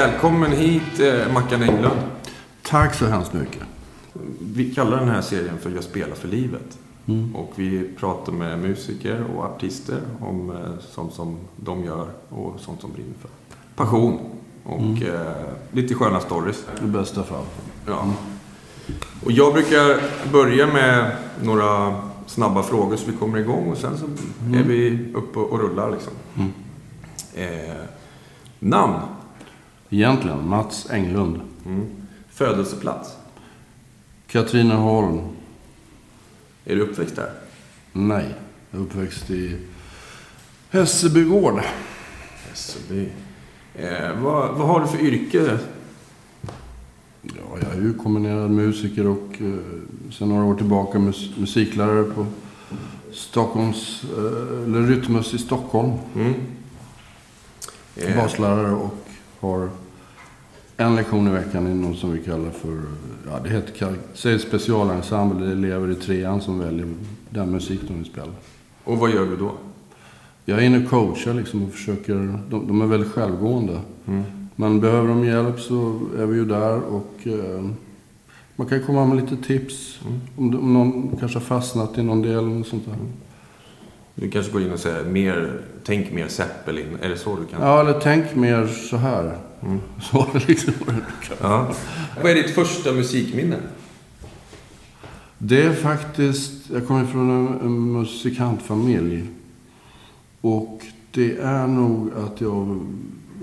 Välkommen hit eh, Mackan Englund. Tack så hemskt mycket. Vi kallar den här serien för Jag spelar för livet. Mm. Och vi pratar med musiker och artister om eh, sånt som de gör och sånt som brinner för. Passion och mm. eh, lite sköna stories. I bästa fall. Ja. Mm. Och jag brukar börja med några snabba frågor så vi kommer igång och sen så mm. är vi uppe och rullar liksom. Mm. Eh, namn? Egentligen Mats Englund. Mm. Födelseplats? Katrineholm. Är du uppväxt där? Nej, jag är uppväxt i Hässelbygård. Hässelby. Eh, vad, vad har du för yrke? Ja, jag är ju kombinerad musiker och eh, sen några år tillbaka mus musiklärare på Stockholms, eh, eller Rytmus i Stockholm. Mm. Eh. Baslärare och har en lektion i veckan i något som vi kallar för, ja det heter, säg specialensemble. Det är elever i trean som väljer den musik de vill spela. Och vad gör du då? Jag är inne och coachar liksom och försöker, de, de är väldigt självgående. Mm. Men behöver de hjälp så är vi ju där och eh, man kan komma med lite tips. Mm. Om, om någon kanske har fastnat i någon del eller sånt där. Du kanske går in och säger mer, tänk mer Zeppelin. Är det så du kan? Ja, eller tänk mer så här. Mm. Så liksom. ja. Vad är ditt första musikminne? Det är faktiskt, jag kommer från en, en musikantfamilj. Och det är nog att jag,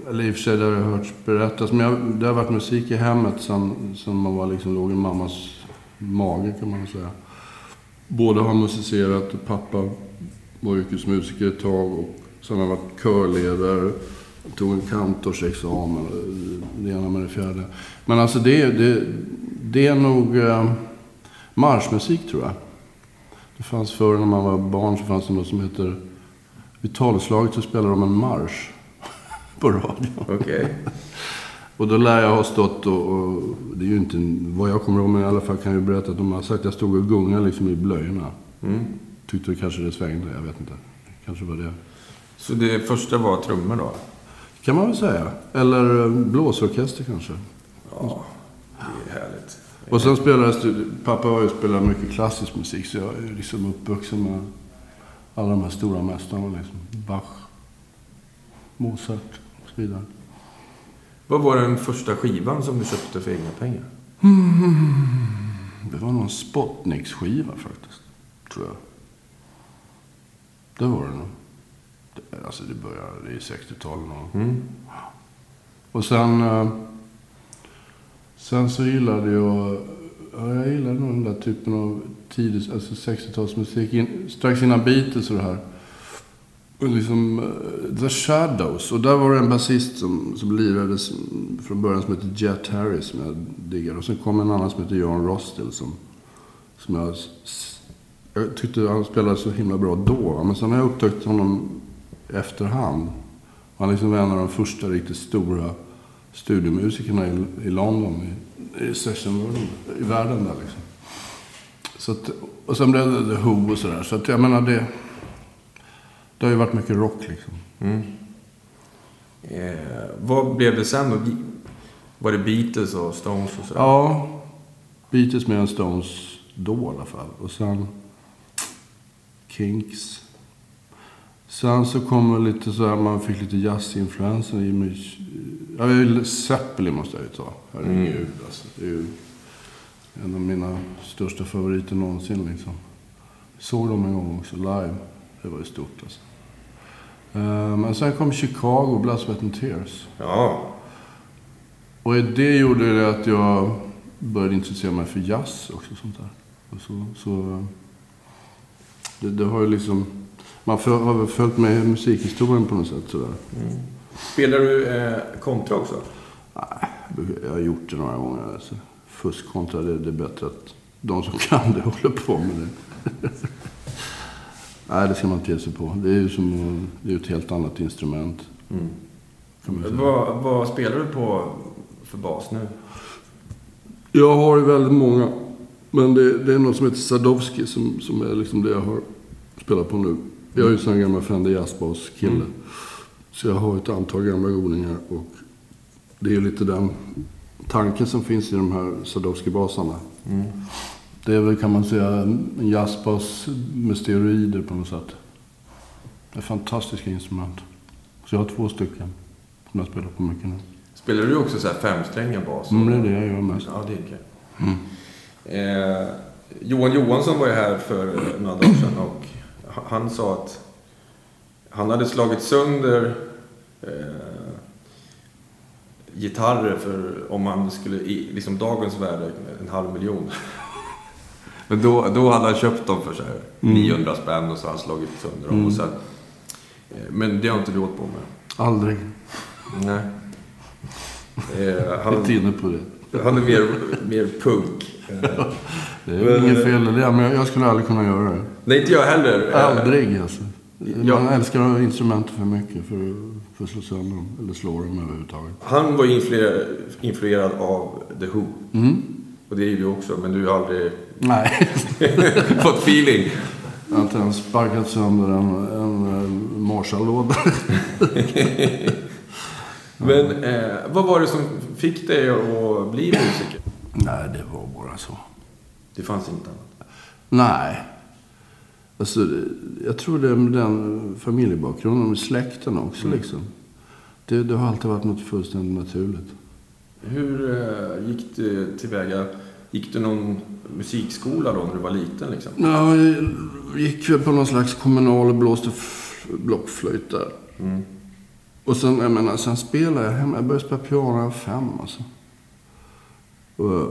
eller i och för sig det har jag hört berättas, men jag, det har varit musik i hemmet sen, sen man var liksom, låg i mammas mage kan man säga. Båda har musicerat, pappa var yrkesmusiker ett tag och sen har jag varit körledare. Tog en kantorsexamen, det ena med det fjärde. Men alltså det, det, det är nog eh, marschmusik tror jag. Det fanns förr när man var barn så fanns det något som heter... Vid talslaget så spelade de en marsch på radio. Okay. och då lär jag ha stått och, och, Det är ju inte vad jag kommer ihåg, men i alla fall kan jag berätta att de har sagt att jag stod och gungade liksom i blöjorna. Mm tyckte kanske det svängde. Jag vet inte. Kanske var det. Så det första var trummor då? kan man väl säga. Eller eh, blåsorkester kanske. Ja, det är härligt. Och sen spelade Pappa har ju spelat mycket klassisk musik. Så jag är liksom uppvuxen med alla de här stora mästarna. Liksom. Bach, Mozart och så vidare. Vad var den första skivan som du köpte för egna pengar? Mm, det var någon Spotniks-skiva faktiskt. Tror jag. Det var det nog. Alltså det började i 60-talet mm. Och sen... Eh, sen så gillade jag... Ja, jag gillade nog den där typen av tidig, alltså 60-talsmusik. In, strax innan Beatles och det här. Och liksom uh, The Shadows. Och där var det en basist som, som lirade från början som hette Jet Harris som jag diggade. Och sen kom en annan som hette John Rostill som, som jag jag tyckte han spelade så himla bra då. Men sen har jag upptäckt honom efterhand. Han är liksom en av de första riktigt stora studiomusikerna i, i London. I, i sessionvärlden. I världen där liksom. Så att, och sen blev det The Who och sådär. Så att jag menar det. Det har ju varit mycket rock liksom. Mm. Eh, vad blev det sen då? Var det Beatles och Stones och sådär? Ja. Beatles mer än Stones då i alla fall. Och sen Kinks. Sen så kommer lite så här, man fick lite jazzinfluenser i mig. Ja, Zeppelin måste jag ju ta. Herregud mm. alltså. Det är ju en av mina största favoriter någonsin liksom. Såg dem en gång också live. Det var ju stort alltså. Eh, men sen kom Chicago, Blood, Sweat and Tears. Ja. Och det gjorde det att jag började intressera mig för jazz också. Sånt där. Och så, så det, det har ju liksom... Man för, har väl följt med musikhistorien på något sätt sådär. Mm. Spelar du eh, kontra också? Nej, jag har gjort det några gånger. Alltså. Fuskkontra, det, det är bättre att de som kan det håller på med det. Nej, det ska man inte ge sig på. Det är ju som, det är ett helt annat instrument. Mm. Vad, vad spelar du på för bas nu? Jag har ju väldigt många. Men det, det, är något som heter Sadowski som, som är liksom det jag har spelat på nu. Jag är ju sån gammal Fender Jazzbass-kille. Mm. Så jag har ett antal gamla godingar och Det är lite den tanken som finns i de här Sadowski-basarna. Mm. Det är väl kan man säga en jazzbas med steroider på något sätt. Det är fantastiska instrument. Så jag har två stycken som jag spelar på mycket nu. Spelar du också så här femsträngad bas? Mm, det är det jag gör mest. Ja, det är kul. Eh, Johan Johansson var ju här för några dagar sedan och han sa att han hade slagit sönder eh, gitarrer för om man skulle, i liksom dagens värde, en halv miljon. Men då, då hade han köpt dem för så här 900 spänn och så har han slagit sönder dem. Och sen, eh, men det har inte du åt på med? Aldrig. Nej. Eh, Jag är han, inte inne på det. han är mer, mer punk. Det är inget fel i det, men jag, jag skulle aldrig kunna göra det. Nej, inte jag heller. Aldrig alltså. Man Ja. älskar instrument för mycket för, för att slå sönder dem. Eller slå dem överhuvudtaget. Han var influerad, influerad av The Who. Mm. Och det är ju du också, men du har aldrig Nej, fått feeling. jag har inte ens sparkat sönder en, en Marshall-låda. Men eh, vad var det som fick dig att bli musiker? Nej, det var bara så. Det fanns inget annat. Nej. Alltså, jag tror det är med den familjebakgrunden, med släkten också liksom. Det, det har alltid varit något fullständigt naturligt. Hur eh, gick det tillväga? Gick du någon musikskola då när du var liten? Liksom? Ja, jag gick väl på någon slags kommunal och blåste blockflöjt där. Mm. Och sen, jag menar, sen spelade jag hemma. Jag började spela piano när jag var fem alltså. Och,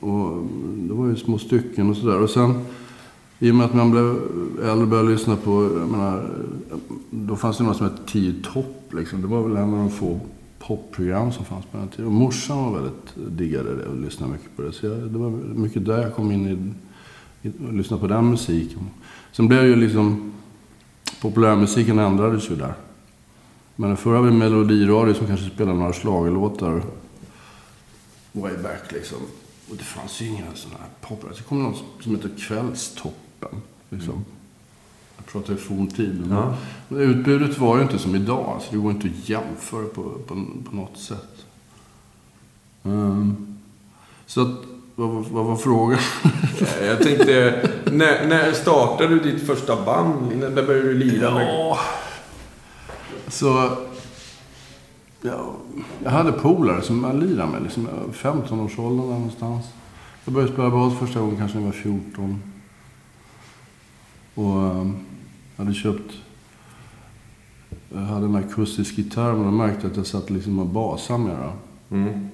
och det var ju små stycken och sådär. Och sen, i och med att man blev äldre och började lyssna på, jag menar, då fanns det något som hette Tio topp liksom. Det var väl en av de få popprogram som fanns på den tiden. Och morsan var väldigt diggade det och lyssnade mycket på det. Så jag, det var mycket där jag kom in i, i och lyssnade på den musiken. Sen blev det ju liksom, populärmusiken ändrades ju där. Men förr hade vi melodiradio som kanske spelade några schlagerlåtar way back liksom. Och det fanns ju inga sådana här pop. Det kom något som heter Kvällstoppen. Liksom. Jag pratar i forntid. Ja. men utbudet var ju inte som idag. Alltså, det går inte att jämföra på, på, på något sätt. Ehm, så att, vad, var- vad var frågan? Jag tänkte, när, när startade du ditt första band? När när började du lira med? Ja. Så... Ja, jag hade polare som jag lirade med. Liksom, 15-årsåldern där någonstans. Jag började spela bas första gången kanske när jag var 14. Och um, jag hade köpt... Jag hade en akustisk gitarr men jag märkte att jag satt liksom och basade det. Mm.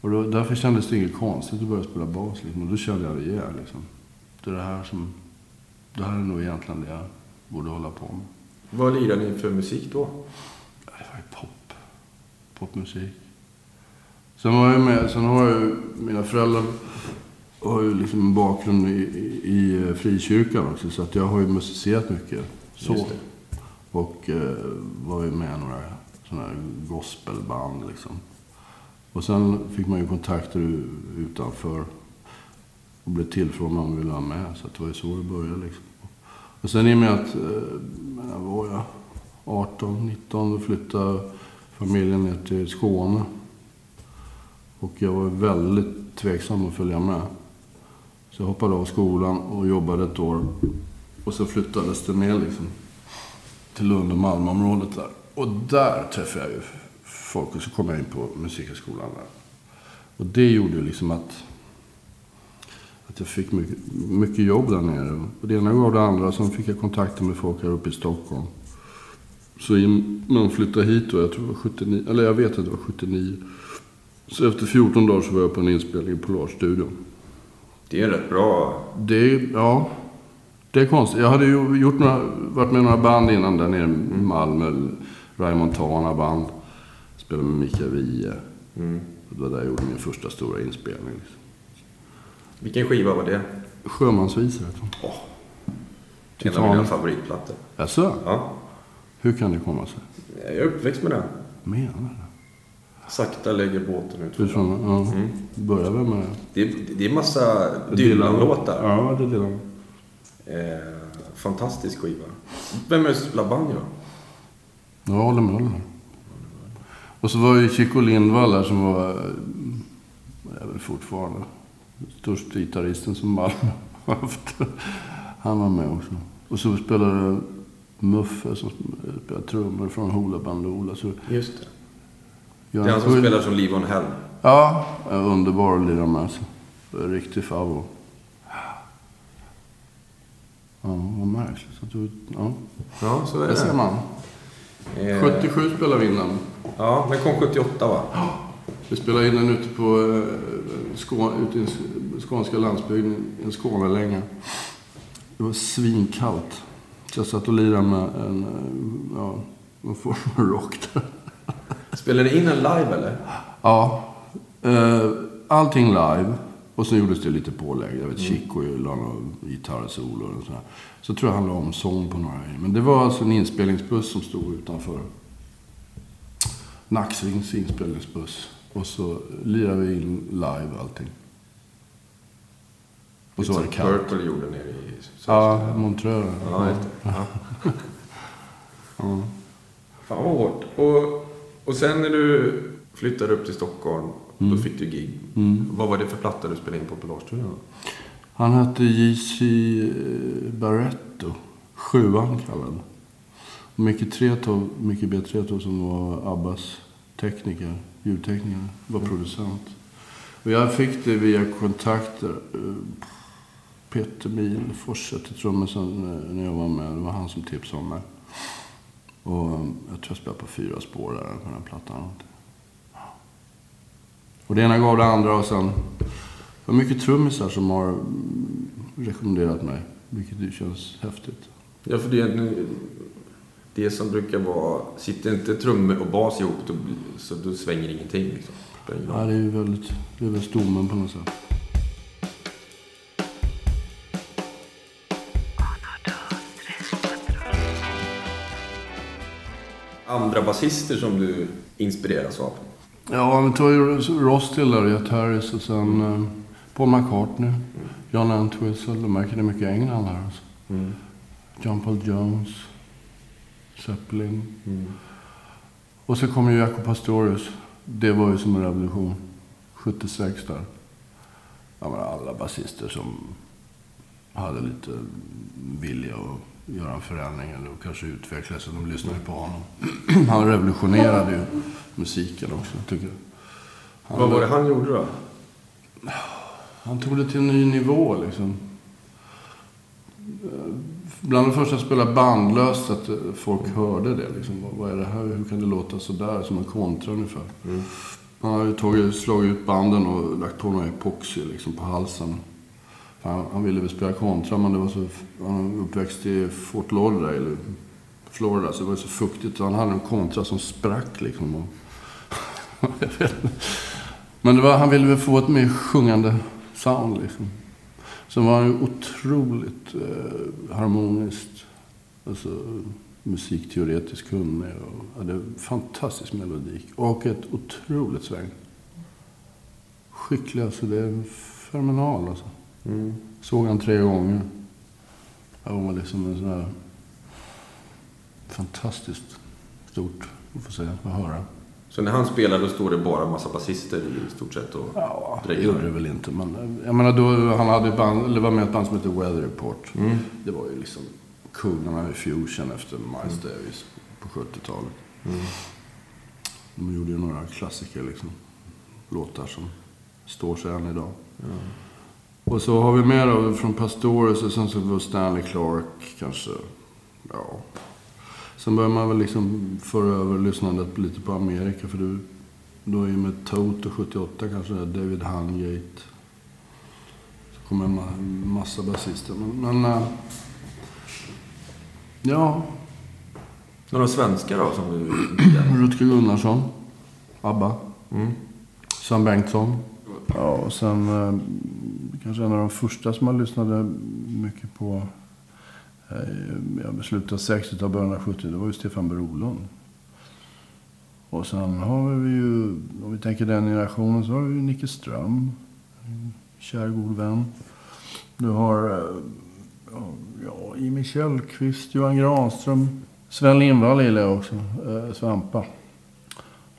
Och då, därför kändes det inget konstigt att börja spela bas. Liksom. Och då kände jag det igen. Liksom. Det är det här som... Det här är nog egentligen det jag borde hålla på med. Vad lirade ni för musik då? Det var ju pop. Popmusik. Sen var jag med, sen har jag mina föräldrar har ju liksom en bakgrund i, i, i frikyrkan också. Så att jag har ju musicerat mycket. Så. Och eh, var ju med i några sådana här gospelband liksom. Och sen fick man ju kontakter utanför. Och blev tillfrågad om man ville vara med. Så att det var ju så det började liksom. Och sen i och med att, eh, var jag? 18, 19, då flyttade familjen ner till Skåne. Och jag var väldigt tveksam att följa med. Så jag hoppade av skolan och jobbade ett år. Och så flyttades det ner liksom till Lund och Malmöområdet där. Och där träffade jag ju folk och så kom jag in på Musikhögskolan där. Och det gjorde ju liksom att, att jag fick mycket, mycket jobb där nere. Och det ena gav det andra. Sen fick jag kontakter med folk här uppe i Stockholm. Så när de flyttade hit då, jag tror det var 79, eller jag vet att det var 79. Så efter 14 dagar så var jag på en inspelning i Polarstudion. Det är rätt bra. Det, ja, det är konstigt. Jag hade ju gjort några, varit med i några band innan där nere i Malmö. Ray Montana band. Spelade med Mikael Wiehe. Mm. Det var där jag gjorde min första stora inspelning. Liksom. Vilken skiva var det? Sjömansvisor heter den. En av mina favoritplattor. Jaså? Ja. Hur kan det komma sig? Jag är uppväxt med den. Menar du? Sakta lägger båten ut. Utifrån, ja. Mm. Börjar väl med Det, är, det är massa Dylan-låtar. Ja, det är Dylan. Eh, fantastisk skiva. Vem är det som spelar banjo? Ja, Olle Möller. Och så var ju Chico Lindvall där som var, är väl fortfarande, största gitarristen som Malmö haft. Han var med också. Och så spelade Muffe som spelade trummor från Hoola Bandoola. Så Just det. Det är han som spelar som Liv on Hell. Ja, underbar att lira med. Alltså. Riktig favorit. Ja, vad märkligt. Att du, ja. Ja, så är Det det. ser man. Eh, 77 spelade vi in den. Ja, den kom 78 va? Vi spelade in den ute på eh, Skå, ute i skånska landsbygden i en Skånelänga. Det var svinkallt. Så jag satt och lirade med en, ja, någon form av rock där. Spelade ni in en live eller? Ja. Eh, allting live. Och så gjordes det lite pålägg. Jag vet, Chico la några gitarrsolo och sådär. Så tror jag han la om sång på några grejer. Men det var alltså en inspelningsbuss som stod utanför. Nacksvings inspelningsbuss. Och så lirade vi in live allting. Och så var det kallt. Purple gjorde nere i... Ja, Montreux. Ja, just det. Ja. Ja. Fan vad hårt. Och, och sen när du flyttade upp till Stockholm, då fick du gig. Vad var det för platta du spelade in på Polarstudion? Han hette J.C. Barretto. Sjuan kallad. Micke Tretow, Micke B. Tretow som var Abbas tekniker, ljudtekniker, var producent. Och jag fick det via kontakter. Peter Milfors hette trummisen eh, när jag var med. Det var han som tipsade om mig. Och eh, jag tror jag spelade på fyra spår där på den plattan. Och det ena gav det andra och sen... Det var mycket trummisar som har mm, rekommenderat mig. Vilket ju känns häftigt. Ja, för det, det som brukar vara... Sitter inte trummor och bas ihop, då, så då svänger ingenting. Liksom. Ja, det är ju väldigt... Det är väl stommen på något sätt. Andra basister som du inspireras av? Ja, vi tar ju Ross till där, Jet Harris och sen eh, Paul McCartney. John Entwistle. De märker det mycket England här alltså. John Paul Jones. Zeppelin. Och så kom ju Jaco Pastorius. Det var ju som en revolution. 76 där. Ja, men alla basister som hade lite vilja att göra en förändring eller kanske utveckla sig. De lyssnade på honom. Han revolutionerade ju musiken också, tycker jag. Han, Vad var det han gjorde då? han tog det till en ny nivå liksom. Bland det första att spela bandlöst, att eh, folk hörde det. Liksom. Vad- är det här? Hur kan det låta så där Som en kontra ungefär. Han har ju tagit, slagit ut banden och lagt på någon epoxy liksom, på halsen. Han, han ville väl spela kontra, men det var så... Han var uppväxt i Fort Lauderdale, Florida, så det var så fuktigt. Han hade en kontra som sprack liksom. Och. Men det var, han ville väl få ett mer sjungande sound liksom. Sen var han ju otroligt eh, harmoniskt. Alltså musikteoretiskt kunnig och hade fantastisk melodik. Och ett otroligt sväng. Skicklig alltså. Det är fenomenal alltså. Såg han tre gånger. Jag var liksom en sån här fantastiskt stort att få se och höra. Så när han spelar då står det bara en massa basister i stort sett och Ja, det gjorde det väl inte. Men jag menar, då, han hade band, eller var med i ett band som heter Weather Report. Det var ju liksom kungarna i fusion efter Miles Davis på 70-talet. De gjorde ju några klassiker liksom. Låtar som står sig än idag. Och så har vi mer av från Pastores och sen så var Stanley Clark kanske. Ja. Sen börjar man väl liksom föra över lyssnandet lite på Amerika. För du, då är ju med Toto 78 kanske, David Hungate. Så kommer en ma- massa basister. Men, men äh, ja, Några svenskar då som du... Rutger Gunnarsson, ABBA. Mm. Sven Bengtsson. Ja, och sen eh, kanske en av de första som man lyssnade mycket på eh, ja, slutet av 60-talet, början av 70 det var ju Stefan Brolund. Och sen har vi ju, om vi tänker den generationen, så har vi ju Nicke Ström. Kär god vän. Du har eh, ja, ja, Jimmy Källqvist, Johan Granström. Sven Lindvall gillar jag också. Eh, Svampa.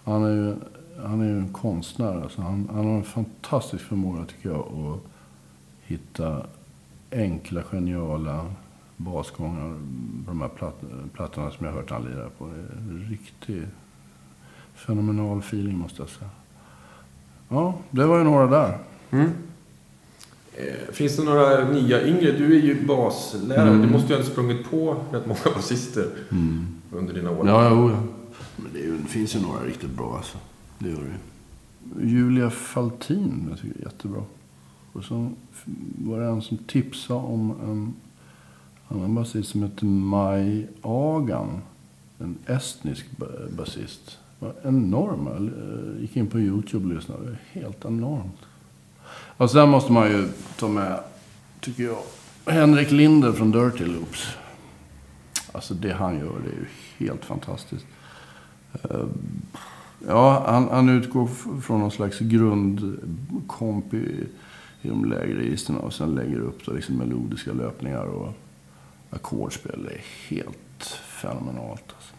Han är ju, han är ju en konstnär. Alltså han, han har en fantastisk förmåga tycker jag att hitta enkla, geniala basgångar på de här platt, plattorna som jag hört han lira på. Det är en riktig fenomenal feeling måste jag säga. Ja, det var ju några där. Mm. Eh, finns det några nya yngre? Du är ju baslärare. Mm. Du måste ju ha sprungit på rätt många basister mm. under dina år. Ja, jo, ja. Men det, ju, det, finns ju några riktigt bra alltså. Det gör det Julia Faltin, jag tycker är jättebra. Och så var det en som tipsade om en annan basist som heter Maj Agan. En estnisk basist. Var enorm. Jag eh, gick in på YouTube och lyssnade. Helt enormt. Alltså, och sen måste man ju ta med, tycker jag, Henrik Linder från Dirty Loops. Alltså det han gör, det är ju helt fantastiskt. Eh, ja, han, han utgår från någon slags grundkompi i, de lägre registren och sen lägger upp då liksom melodiska löpningar och ackordspel. Det är helt fenomenalt. Alltså.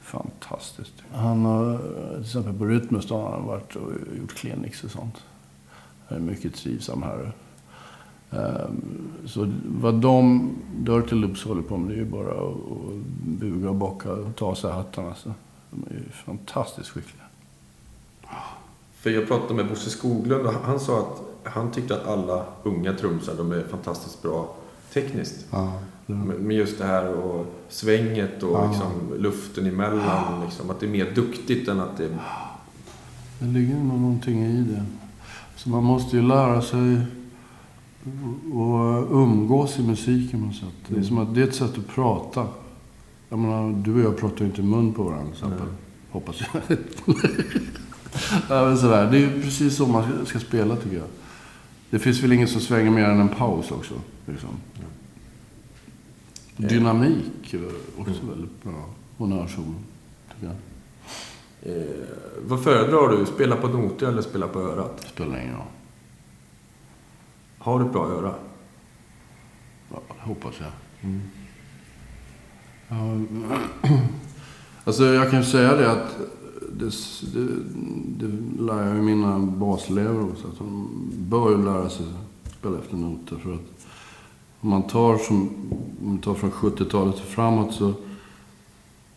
Fantastiskt. Han har till exempel på Rytmus har han varit och gjort clinics och sånt. Han är mycket trivsam herre. Ehm, så vad de Dirty Loops håller på med det är ju bara att buga och bocka och ta sig hattarna. Alltså. De är ju fantastiskt skickliga. För jag pratade med Bosse Skoglund och han sa att han tyckte att alla unga trumsar de är fantastiskt bra tekniskt. Ja, Men just det här och svänget och ja. liksom luften emellan. Liksom, att det är mer duktigt än att det... Det ligger nog någonting i det. Så man måste ju lära sig att umgås i musiken på något sätt. Det är som att det är ett sätt att prata. Jag menar, du och jag pratar ju inte i mun på varandra till exempel. Hoppas jag. ja, men sådär. Det är ju precis så man ska spela tycker jag. Det finns väl ingen som svänger mer än en paus också. Liksom. Dynamik är också mm. väldigt bra honnörsord, tycker jag. Eh, vad föredrar du? Spela på noter eller spela på örat? Spelar ingen roll. Har du ett bra öra? Ja, det hoppas jag. Mm. Ja, alltså jag kan ju säga det att det, det, det lär jag ju mina baselever också. Att de bör ju lära sig spela efter noter. För att om man tar, som, om man tar från 70-talet och framåt så...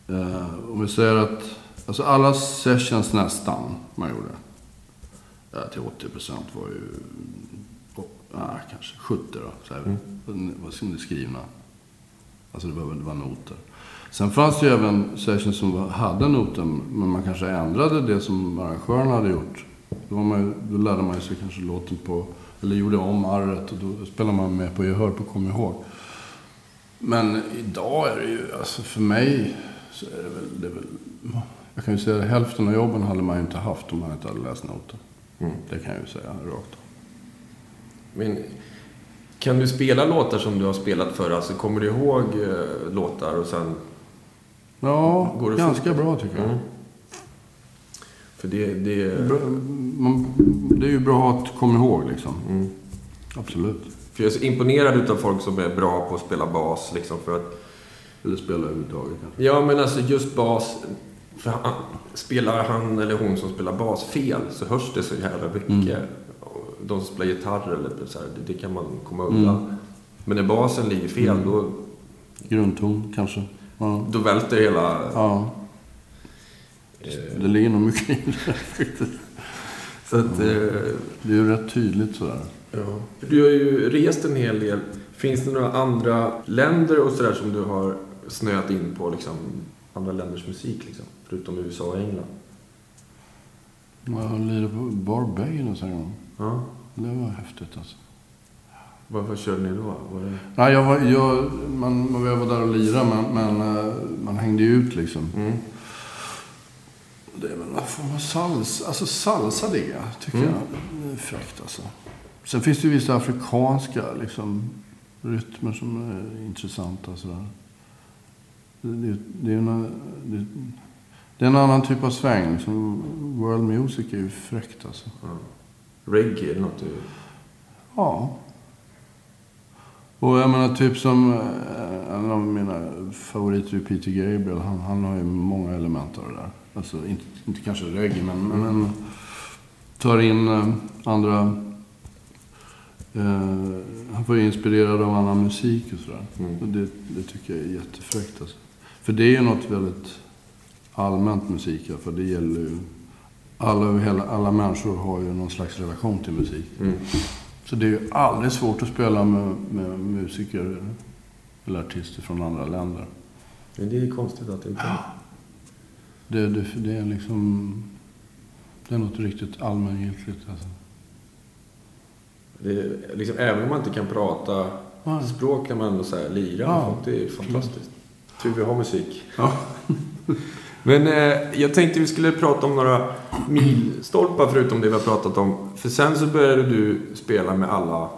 Eh, om vi säger att Alltså alla sessions nästan man gjorde. Ja, till 80 procent var ju... Ja, kanske 70 då. Så här, mm. var det skrivna. Alltså det var, det var noter. Sen fanns det ju även sessions som hade noten, men man kanske ändrade det som arrangören hade gjort. Då, man, då lärde man sig kanske låten på, eller gjorde om arret och då spelade man med på gehör på kom ihåg. Men idag är det ju, alltså för mig så är det väl, det är väl jag kan ju säga att hälften av jobben hade man ju inte haft om man inte hade läst noter. Mm. Det kan jag ju säga rakt av. Men kan du spela låtar som du har spelat förr? Alltså kommer du ihåg eh, låtar och sen... Ja, går ganska fort? bra tycker jag. Mm. För det, det... Man, det är ju bra att komma ihåg liksom. Mm. Absolut. För jag är så imponerad av folk som är bra på att spela bas liksom för att... Eller spela överhuvudtaget kanske. Ja, men alltså just bas. För han, spelar han eller hon som spelar bas fel så hörs det så jävla mycket. Mm. De som spelar gitarr eller så här, det, det, kan man komma undan. Mm. Men när basen ligger fel mm. då... Grundton kanske. Ja. Då välter hela... Ja. Eh. Det ligger nog mycket i det Så att, ja. eh, det är ju rätt tydligt sådär. Ja. Du har ju rest en hel del. Finns det några andra länder och sådär som du har snöat in på liksom, andra länders musik liksom? Förutom USA och England. Jag lirade på Barbados en gång. Ja. Det var häftigt alltså. Vad, körde ni då? Var det... Nej, jag var, jag, man, man var där och lirade, men, men eh, man hängde ju ut liksom. Mm. Det är väl någon form av salsa, alltså salsa det, tycker mm. jag. Det är fräckt alltså. Sen finns det ju vissa afrikanska liksom, rytmer som är intressanta. Sådär. Det, det, det är en, det, det är en annan typ av sväng. Som world music är ju fräckt alltså. Ja. Reggae eller något? Ja. Och jag menar typ som eh, en av mina favoriter är Peter Gabriel. Han, han har ju många element av det där. Alltså inte, inte kanske reggae men, men, tar in eh, andra... Eh, han får ju inspirerad av annan musik och sådär. Mm. Och det, det tycker jag är jättefräckt alltså. För det är ju något väldigt allmänt musik. För det gäller ju... Alla, alla människor har ju någon slags relation till musik. Mm. Så det är ju aldrig svårt att spela med, med musiker eller artister från andra länder. Men det är konstigt att det inte är. Det, det, det är liksom... Det är något riktigt allmängiltigt. Alltså. Är, liksom, även om man inte kan prata Ja. språk kan man ändå säga lira med Ja. folk. Det är fantastiskt. Tur vi har musik. Ja. Men eh, jag tänkte vi skulle prata om några milstolpar förutom det vi har pratat om. För sen så började du spela med alla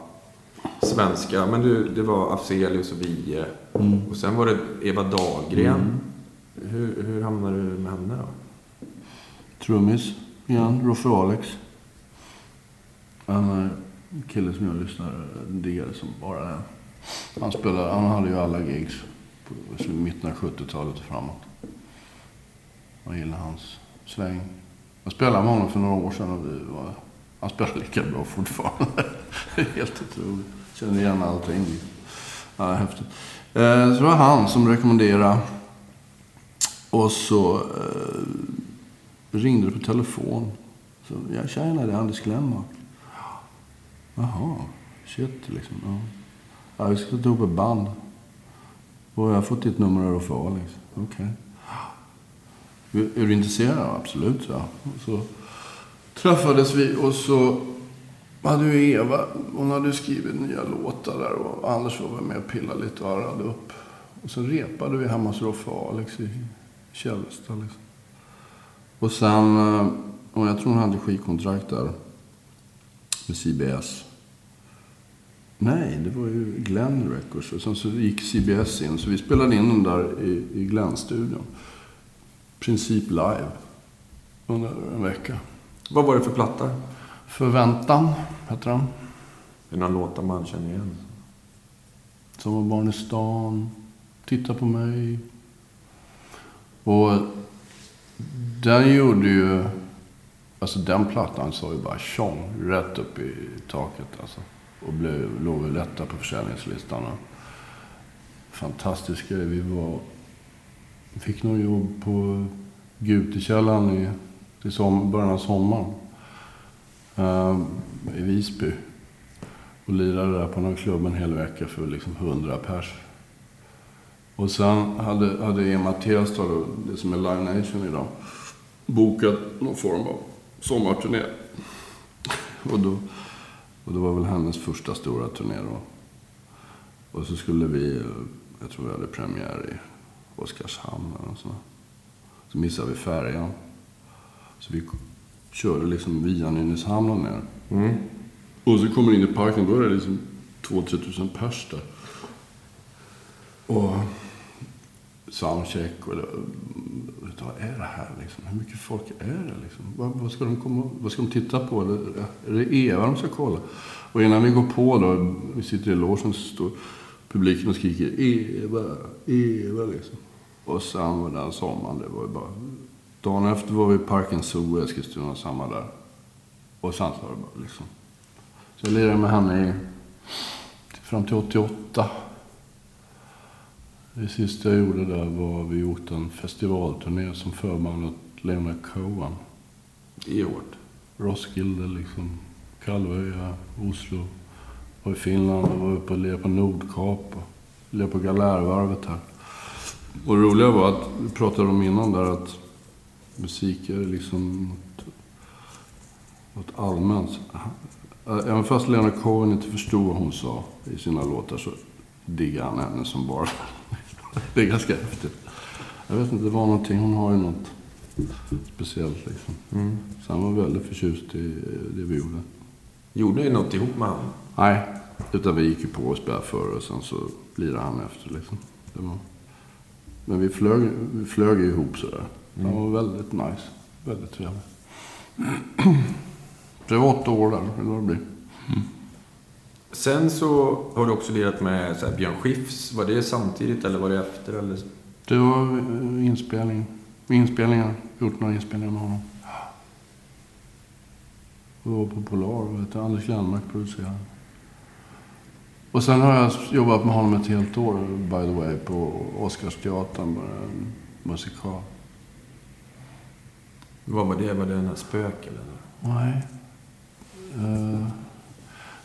svenska. Men du, det var Afzelius och Wiehe. Mm. Och sen var det Eva Dahlgren. Hur, hur hamnade du med henne då? Trummis igen, Roffe Alex. Han är en kille som jag lyssnar diggar som bara den. Han, spelade, han hade ju alla gigs på mitten av 70-talet och framåt. Jag gillar hans sväng. Jag spelade med honom för några år sedan och det var, han spelar lika bra fortfarande. Det är helt otroligt. Känner igen allting. Ja, häftigt. Eh, Så det var han som rekommenderade. Och så eh, ringde det på telefon. Så, ja, tjena, det är Anders Glenmark. Jaha, shit liksom. Ja. ja, vi ska sätta ihop ett band. Och jag har fått ditt nummer av Roffe liksom. Okej. Okay är du intresserad? Ja, Absolut, så. Så träffades vi och så hade ju Eva, hon hade ju skrivit nya låtar där och Anders var väl med och pillade lite och arrade upp. Och så repade vi hemma hos Roffe och Alex i Källsta liksom. Och sen, eh, och jag tror hon hade skivkontrakt där med CBS. Nej, det var ju Glenn Records. Och sen så gick CBS in, så vi spelade in den där i, i Glenn-studion. Princip live. Under en vecka. Vad var det för platta? Förväntan, heter den. Det är några låtar man känner igen. Som var barn i stan. Titta på mig. Och den gjorde ju... Alltså den plattan sa ju bara tjong rätt upp i taket alltså. Och blev, låg väl etta på försäljningslistan. Och Fantastisk grej. Vi var... Fick nog jobb på Gutekällaren i, i som, början av sommaren. Uh, I Visby. Och lirade där på någon klubb en hel vecka för liksom 100 pers. Och sen hade, hade E-Mattias, det som är Live Nation idag, bokat någon form av sommarturné. Och, då, och det var väl hennes första stora turné då. Och så skulle vi, jag tror vi hade premiär i Oskarshamn eller något sånt. Så missade vi färjan. Så vi körde liksom via Nynäshamn och ner. Mm. Och så kommer in i parken, då är det liksom 2-3 tusen pers där. Och soundcheck och det, vad är det här liksom? Hur mycket folk är det liksom? Vad, vad, ska, de komma, vad ska de titta på? Eller, är det Eva de ska kolla? Och innan vi går på då, vi sitter i logen, så står publiken och skriker Eva, Eva liksom. Och sen var den sommaren, det var ju bara... Dagen efter var vi i Parken Zoo i Eskilstuna, samma där. Och sen så var det bara liksom... Så jag lirade med henne i, fram till 88. Det sista jag gjorde där var vi åkte en festivalturné som förband åt Leonard Cohen. Är hårt. Roskilde, liksom, Kalvöja, Oslo. Var i Finland och var uppe och lirade på Nordkap. Och lirade på Galärvarvet här. Och det roliga var att, vi pratade om innan där, att musik är liksom något, allmänt. Även fast Leonard Cohen inte förstod vad hon sa i sina låtar så diggar han henne som bara. Det är ganska häftigt. Jag vet inte, det var någonting. Hon har ju något speciellt liksom. Mm. Så han var väldigt förtjust i det vi gjorde. Gjorde ni något ihop med honom? Nej, utan vi gick ju på och spelade förr och sen så lirade han efter liksom. Det var... Men vi flög, vi flög ihop sådär. Han var väldigt nice. Väldigt trevlig. Det var åtta år där, eller vad det blir. Sen så har du också lirat med så här, Björn Skifs. Var det samtidigt eller var det efter? Eller? Det var eh, inspelning. Inspelningar. Gjort några inspelningar med honom. Och var på Polar. Vet du, Anders Glenmark producerade. Och sen har jag jobbat med honom ett helt år, by the way, på Oscarsteatern. En musikal. Vad var det? Var det en spök eller? Nej. Uh,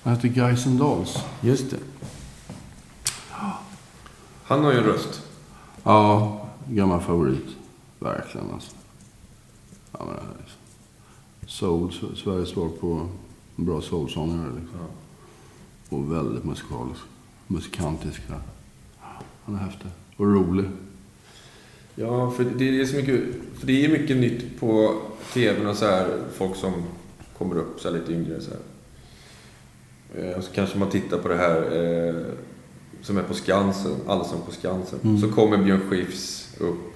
han heter Guys and Dolls. Just det. Han har ju en röst. Ja, gammal favorit. Verkligen alltså. Soul, Sveriges svar på en bra soulsångare. Liksom. Ja. Och väldigt musikalisk. Musikantisk. Ja. Han är häftig. Och rolig. Ja, för det är så mycket, för det är mycket nytt på tvn och så här, folk som kommer upp så här lite yngre så här. Eh, Och så kanske man tittar på det här eh, som är på Skansen, Allsång på Skansen. Mm. Så kommer Björn Skifs upp,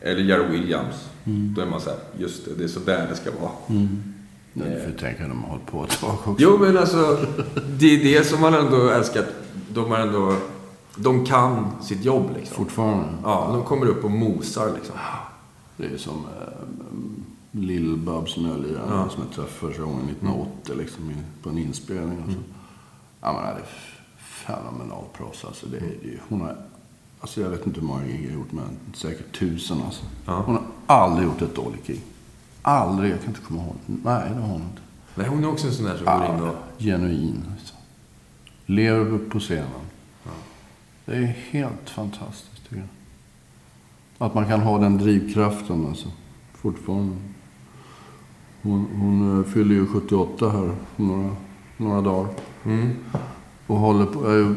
eller Jerry Williams. Mm. Då är man så här, just det, det är så där det ska vara. Mm. Ja, du får tänka att de har hållit på ett tag också. Jo, men alltså, det är det som man ändå älskar. De har ändå, de kan sitt jobb liksom. Fortfarande. Ja, de kommer upp och mosar liksom. Det är som eh, Lill-Babs Nölliraren Ja. som jag träffade första gången 1980 liksom, på en inspelning. Och så. Ja, men det är fenomenalt proffs. Alltså, det, är- det, är- hon har, alltså, jag vet inte hur många gig jag har gjort, men säkert tusen. Alltså. Ja. Hon har aldrig gjort ett dåligt gig. Aldrig. Jag kan inte komma ihåg. Nej, det har hon inte. Nej, hon är också en sån där som går in och... Genuin. Alltså. Lever på scenen. Ja. Det är helt fantastiskt tycker jag. Att man kan ha den drivkraften alltså. Fortfarande. Hon, hon eh, fyller ju 78 här om några, några dagar. Mm. Och håller på. Jag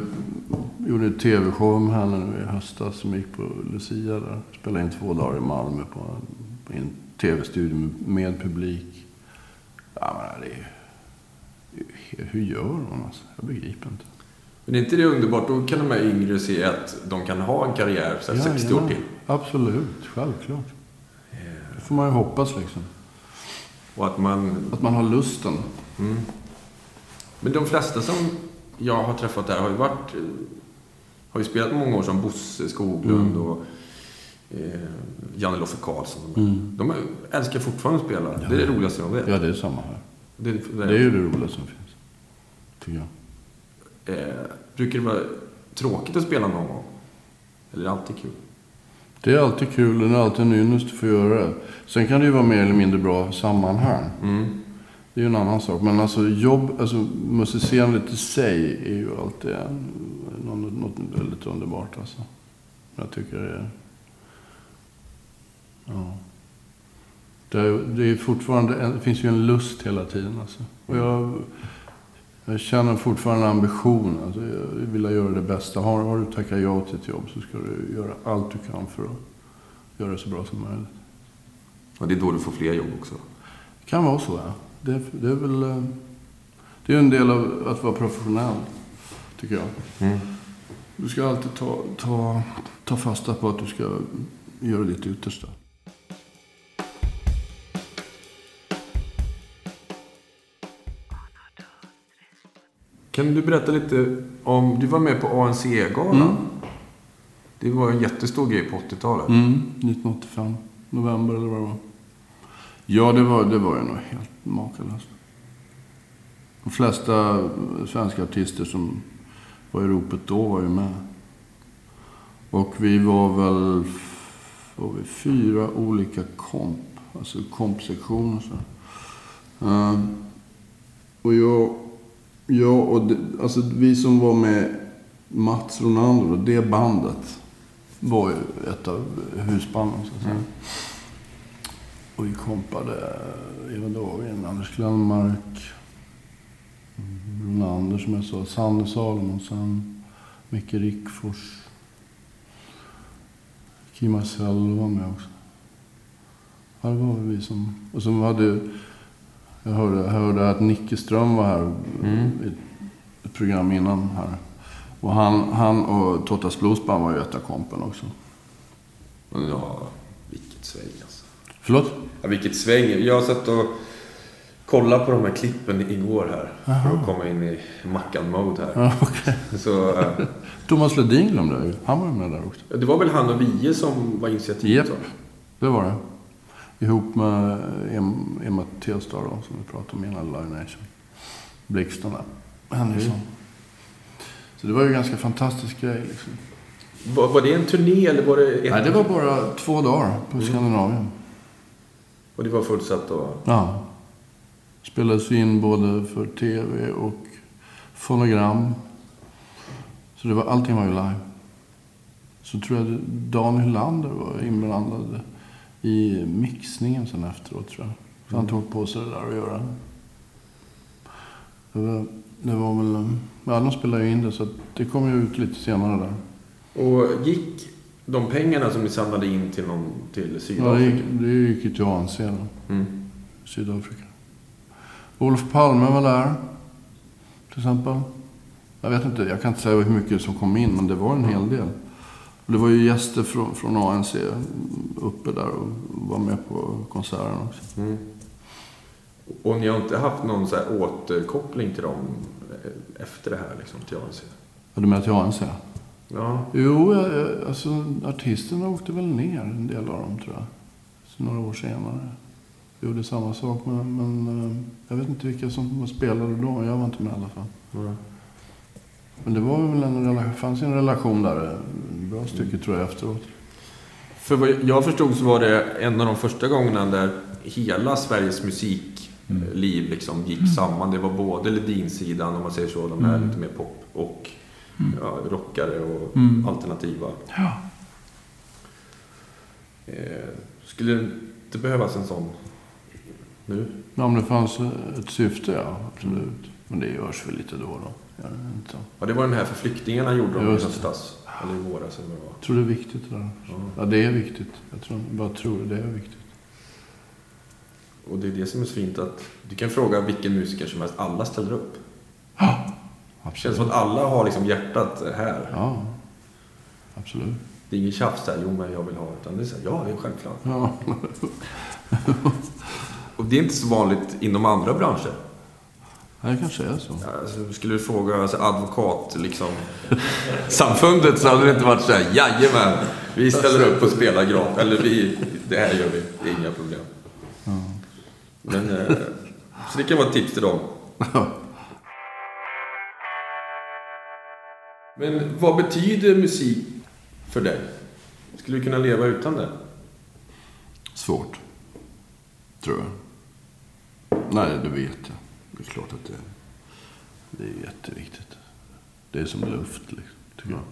gjorde en tv-show med henne nu i höstas som gick på Lucia där. Spelade in två dagar i Malmö på en, en tv-studio med, publik. Ja, men det är hur- gör hon alltså? Jag begriper inte. Men är inte det underbart? Då kan de här yngre se att de kan ha en karriär så här, 60 år Jajamän. till. Absolut, självklart. Det får man ju hoppas liksom. Och att man... Att man har lusten. Mm. Men de flesta som jag har träffat där har ju varit... eh, Har ju spelat många år som Bosse Skoglund Mm. och eh, Janne Loffe Karlsson. Mm. De är- älskar fortfarande att spela. Det är det roligaste de vet. Ja, det är samma här. Det, Det är ju det roligaste som finns. Tycker jag. eh, brukar det vara tråkigt att spela någon gång? Eller är det alltid kul? Det är alltid kul och det är alltid en ynnest att få göra det. Sen kan det ju vara mer eller mindre bra sammanhang. Mm. Det är ju en annan sak. Men alltså jobb, alltså musicerandet i sig är ju alltid en, något, något väldigt underbart alltså. Jag tycker det är... Ja. Det är, det är fortfarande, det finns ju en lust hela tiden alltså. Och jag, jag känner fortfarande ambition. Alltså jag vill göra det bästa. Har, har du tackat ja till ett jobb så ska du göra allt du kan för att göra det så bra som möjligt. Och det är då du får fler jobb också. Det kan vara så, ja. Det, det är väl... eh, Det är en del av att vara professionell, tycker jag. Mm. Du ska alltid ta, ta, ta fasta på att du ska göra ditt yttersta. Kan du berätta lite om... Du var med på ANC-galan. Mm. Det var en jättestor grej på 80-talet. Mm, 1985. November eller vad det var. Ja, det var, det var ju nog helt makalöst. De flesta svenska artister som var i ropet då var ju med. Och vi var väl var vi fyra olika komp. Alltså kompsektioner. Så. Ehm, och jag, jag och det, alltså vi som var med Mats Ronander och det bandet var ju ett av husbanden så att säga. Mm. Och vi kompade Eva Dahlgren, Anders Glenmark, Ronander som jag sa, Sanne Salomonsen, Micke Rickfors. Kim Marcello var med också. Ja, det var vi som... Och så hade... Jag hörde, jag hörde att Nicke Ström var här Mm. i ett program innan här. Och han, han och Tottas Bluesband var ju ett av kompen också. Ja, vilket sväng alltså. Förlåt? Ja, vilket sväng. Jag satt och kolla på de här klippen igår här. För att komma in i Mackan-mode här. Ja, okej. Så, eh, Thomas Ledin glömde jag. Han var med där också. det var väl han och Vie som var initiativet? Japp. Det var det. Ihop med Em- Emma då, som vi pratade om innan Live Nation. Blixten där. Henriksson. Så det var ju en ganska fantastisk grej liksom. Var, var det en turné eller var det ett... Nej, det var bara två dagar på Skandinavien. Och det var fullsatt då? Ja. Spelades in både för tv och fonogram. Så det var, allting var ju live. Så tror jag Dan Hylander var inblandad i mixningen sen efteråt tror jag. Så han tog på sig det där att göra. Det var, det var väl... Ja, de spelade ju in det så det kom ju ut lite senare där. Och gick de pengarna som ni samlade in till, någon, till Ja, det Sydafrika? gick, det gick ju till ANC då. Mm. Sydafrika. Olof Palme var där, till exempel. Jag vet inte, jag kan inte säga hur mycket som kom in, men det var en hel del. Och det var ju gäster från, från ANC uppe där och var med på konserten också. Mm. Och ni har inte haft någon så här återkoppling till dem eh, efter det här, liksom, till ANC? Var du med till ANC? Ja. Jo, jag, jag- alltså artisterna åkte väl ner, en del av dem tror jag. Så några år senare. Jag gjorde samma sak, men, men eh, jag vet inte vilka som spelade då. Jag var inte med i alla fall. Mm. Men det var väl en fanns en relation där ett bra stycke tror jag efteråt. För vad jag förstod så var det en av de första gångerna där hela Sveriges musikliv liksom gick samman. Det var både Ledin-sidan, om man säger så, de här lite mer pop och ja, rockare och Mm. alternativa. Ja. Eh, skulle det inte behövas en sån nu? ja, om det fanns ett syfte, ja absolut. Men det görs väl lite då och då. Det inte? Ja, det var den här för flyktingarna gjorde de i höstas. Eller i våras eller vad det var. Jag tror det är viktigt det där. Ja. Ja, det är viktigt. Jag tror, bara tror det är viktigt. Och det är det som är så fint att du kan fråga vilken musiker som helst, alla ställer upp. Ja, Det känns som att alla har liksom hjärtat här. Ja, absolut. Det är ingen tjafs där, jo men jag vill ha, utan det är så här, ja det är självklart. Ja. Och det är inte så vanligt inom andra branscher. Det kanske är så. Alltså, skulle du fråga alltså, advokat, liksom, samfundet så hade det inte varit så här, jajamän, vi ställer upp och spelar gratis. Eller vi, det här gör vi, det är inga problem. Men, eh, så det kan vara ett tips till dem. Men vad betyder musik för dig? Skulle du kunna leva utan det? Svårt. Tror jag. Nej, det vet jag. Det är klart att det, det är jätteviktigt. Det är som luft, liksom, tycker jag.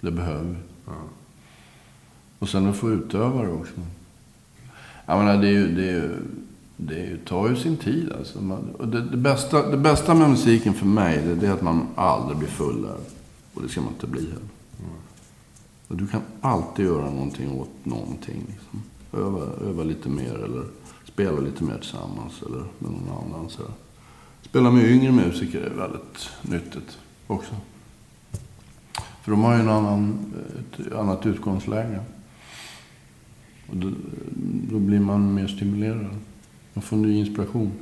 Det behöver vi. Ja. Och sen att få utöva det också. Jag menar, det, är ju, det, är ju, det tar ju sin tid. Alltså. Man, och det, det, bästa, det bästa med musiken för mig, det, det är att man aldrig blir full där. Och det ska man inte bli heller. Och du kan alltid göra någonting åt någonting. Liksom. Öva, öva lite mer eller spela lite mer tillsammans eller med någon annan. Så. Spela med yngre musiker är väldigt nyttigt också. För de har ju en annan, ett annat utgångsläge. Och då, då blir man mer stimulerad. Man får ny inspiration.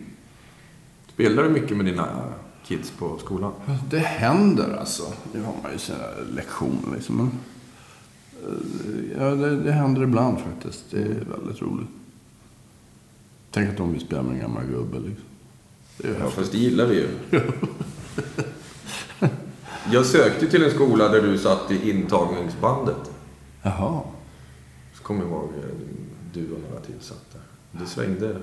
Spelar du mycket med dina kids på skolan? Det händer alltså. Nu har man ju sina lektioner liksom. Men, eh, ja, det, det händer ibland faktiskt. Det är väldigt roligt. Tänk att de vill spela med en gammal gubbe liksom. Det är Ja, fast det gillar vi ju. Jag sökte till en skola där du satt i intagningsbandet. Jaha. Så kommer jag ihåg, eh, du och några till satt där. Det svängde.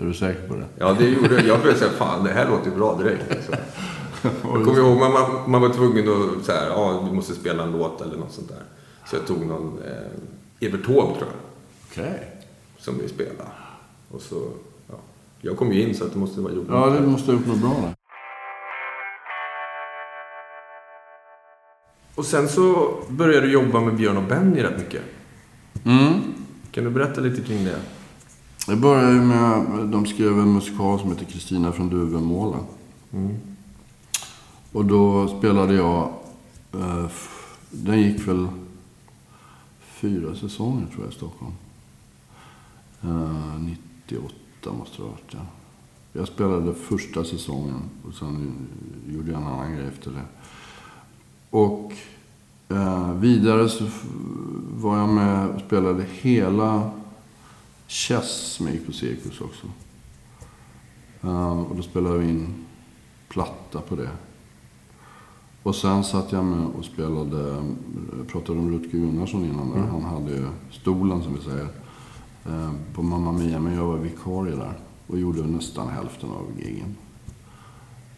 Är du säker på det? Ja, det gjorde Jag började säga, fan det här låter ju bra direkt. Liksom. Jag kommer ihåg, man, man, man var tvungen att så här, ja, vi måste spela en låt eller något sånt där. Så jag tog någon, eh, Evert Taube tror jag, Okej. som vi spelade. Och så, ja. Jag kom ju in så att det måste vara gjort. Ja, du måste ha gjort något bra där. Och sen så började du jobba med Björn och Benny rätt mycket. Mm. Kan du berätta lite kring det? Det började ju med, de skrev en musikal som heter Kristina från Duvemåla. Mm. Och då spelade jag, eh, den gick väl fyra säsonger tror jag i Stockholm. Eh, 98 åtta måste det ha varit, ja. Jag spelade första säsongen och sen gjorde jag en annan grej efter det. Och eh, vidare så var jag med och spelade hela Chess som gick på Cirkus också. Uh, och då spelade vi in platta på det. Och sen satt jag med och spelade, jag pratade om Rutger Gunnarsson innan där. Mm. Han hade ju stolen som vi säger. Uh, på Mamma Mia, men jag var vikarie där. Och gjorde nästan hälften av gigen.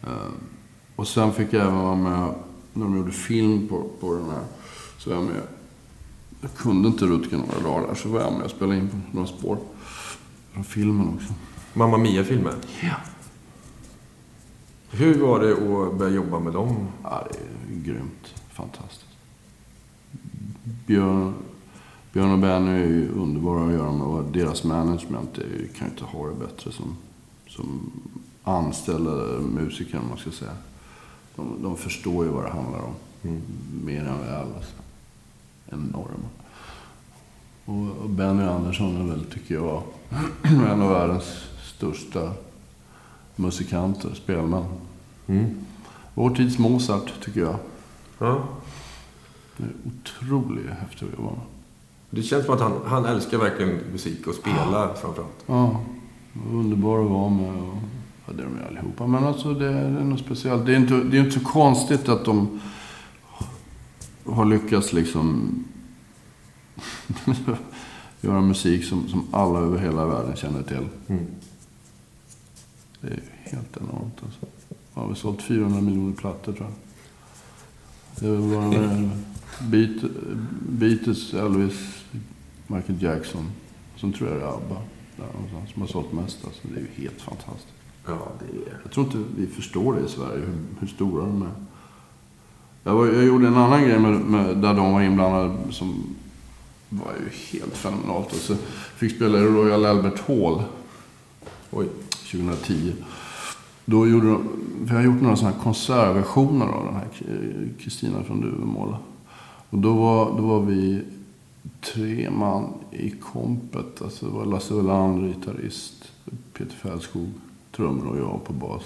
Uh, och sen fick jag även vara med när de gjorde film på, på den här. Så var jag med. Jag kunde inte Rutger några dagar så var jag med och spelade in på några spår. Från filmen också. Mamma Mia-filmen? Ja. Hur var det att börja jobba med dem? Ja, det är grymt. Fantastiskt. Björn, Björn och Benny är ju underbara att göra med. Och deras management är, kan ju inte ha det bättre som, som anställda musiker, om man ska säga. De, de förstår ju vad det handlar om. Mm. Mer än väl. Alltså. Enorma. Och, Benny Andersson är väl, tycker jag, en av världens största musikanter, spelmän. Mm. Vår tids Mozart, tycker jag. Ja. Det är otroligt häftigt att jobba med. Det känns som att han, han älskar verkligen musik och spela ja. framförallt. Ja. Underbar att vara med. Och, ja, det är de ju allihopa. Men alltså det, det är något speciellt. Det är, inte, det är inte så konstigt att de har lyckats liksom göra musik som, som alla över hela världen känner till. Mm. Det är helt enormt alltså. Ja, vi har sålt 400 miljoner plattor tror jag. Det var bara Beat, Beatles, Elvis, Michael Jackson. Som tror jag är ABBA. Där som har sålt mest. Alltså, det är ju helt fantastiskt. Ja, det är... Jag tror inte vi förstår det i Sverige, hur, hur stora de är. Jag, var, jag gjorde en annan grej med, med, där de var inblandade som var ju helt fenomenalt. Och så fick spela i Royal Albert Hall. Oj. 2010. Då gjorde de, vi har gjort några sådana här konsertversioner av den här Kristina från Duvemåla. Och då var, då var vi tre man i kompet. Alltså det var Lasse Welander, gitarrist, Peter Fällskog, trummor och jag på bas.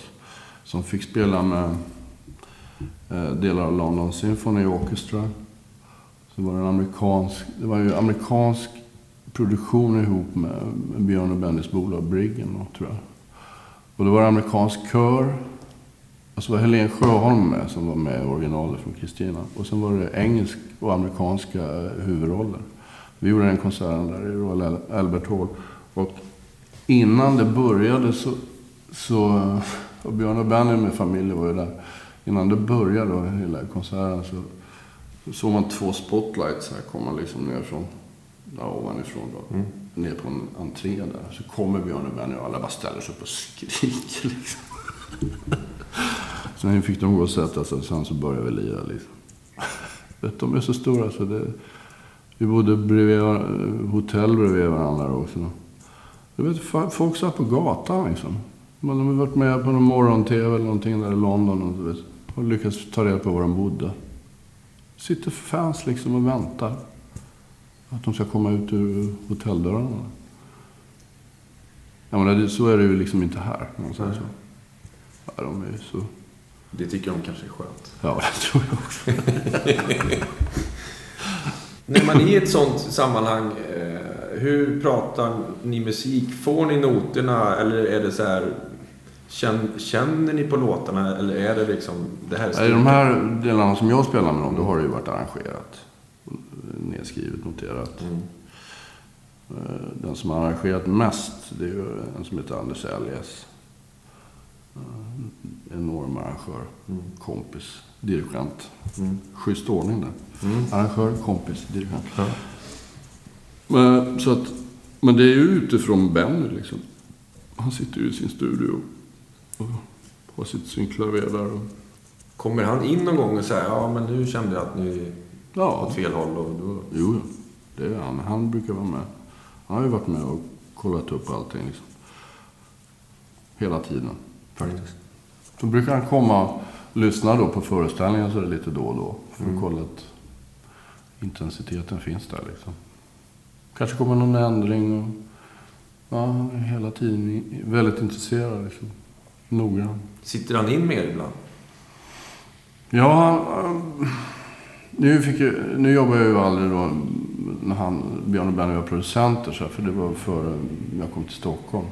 Som fick spela med Eh, delar av London Symphony Orchestra. Så var det, en amerikansk, det var ju amerikansk produktion ihop med, Björn och Bennys bolag Briggen, tror jag. Och det var en amerikansk kör. Och så var Helen Sjöholm med, som var med i originalet från Kristina. Och sen var det engelsk och amerikanska eh, huvudroller. Vi gjorde den konserten där i Royal Albert Hall. Och innan det började så... så eh, och Björn och Benny med familj var ju där. Innan det började då, hela konserten så så såg man två spotlights här komma liksom ner från, ja, ovanifrån då. Mm. Ner på en entré där. Så kommer Björn och Benny och alla bara ställer sig upp och skriker liksom. Sen fick de gå och sätta sig och sen så började vi lira liksom. De är så stora så det... Vi bodde bredvid, hotell bredvid varandra också. Du vet, folk satt på gatan liksom. De har varit med på någon morgon-tv eller någonting där i London och, vet, och lyckats ta reda på var de bodde sitter fans liksom och väntar. Att de ska komma ut ur hotelldörrarna. Ja, men så är det ju liksom inte här. Någonstans. Ja, de är så... Det tycker de kanske är skönt. Ja, det tror jag också. När man är i ett sånt sammanhang, eh, hur pratar ni musik? Får ni noterna eller är det så här Känner, känner ni på låtarna eller är det liksom det här? I de här delarna som jag spelar med dem, då har det ju varit arrangerat. Nedskrivet, noterat. Mm. Eh, den som har arrangerat mest, det är ju en som heter Anders Elges. Eh, enorm arrangör. Mm. Kompis, dirigent. Mm. Schysst ordning där. Mm. Arrangör, kompis, dirigent. Ja. Men, så att, men det är ju utifrån Benny liksom. Han sitter ju i sin studio har sitt synklaver där. Och... Kommer han in någon gång och säger ja men nu kände jag att ni ja. åt fel håll? Och då... Jo, det är han. Han brukar vara med. Han har ju varit med och kollat upp allting. Liksom. Hela tiden, faktiskt. Mm. Så brukar han komma och lyssna då på föreställningar så lite då och då. För att mm. kolla att intensiteten finns där liksom. Kanske kommer någon ändring. Och Ja, hela tiden väldigt intresserad. Liksom. Noggrann. Sitter han in mer ibland? Ja, nu, fick jag, nu jobbar jag ju aldrig då när han, Björn och Benny var producenter. Så här, för det var före jag kom till Stockholm.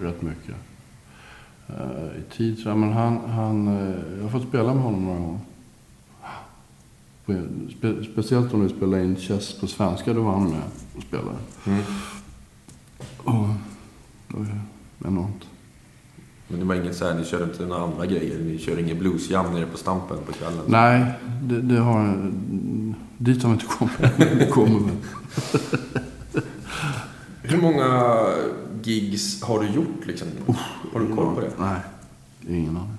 Rätt mycket. Uh, I tid. Så här, men han, han, uh, jag har fått spela med honom några gånger. Spe, speciellt om vi spelade in Chess på svenska. Då var han med och spelade. Mm. Och det var enormt. Men det var inget så här, ni körde inte några andra grejer? Ni körde ingen bluesjam nere på Stampen på kvällen? Nej, det, det har... Dit har vi inte kommit. Kommer. Hur många gigs har du gjort liksom? har du koll på det? Nej, ingen aning.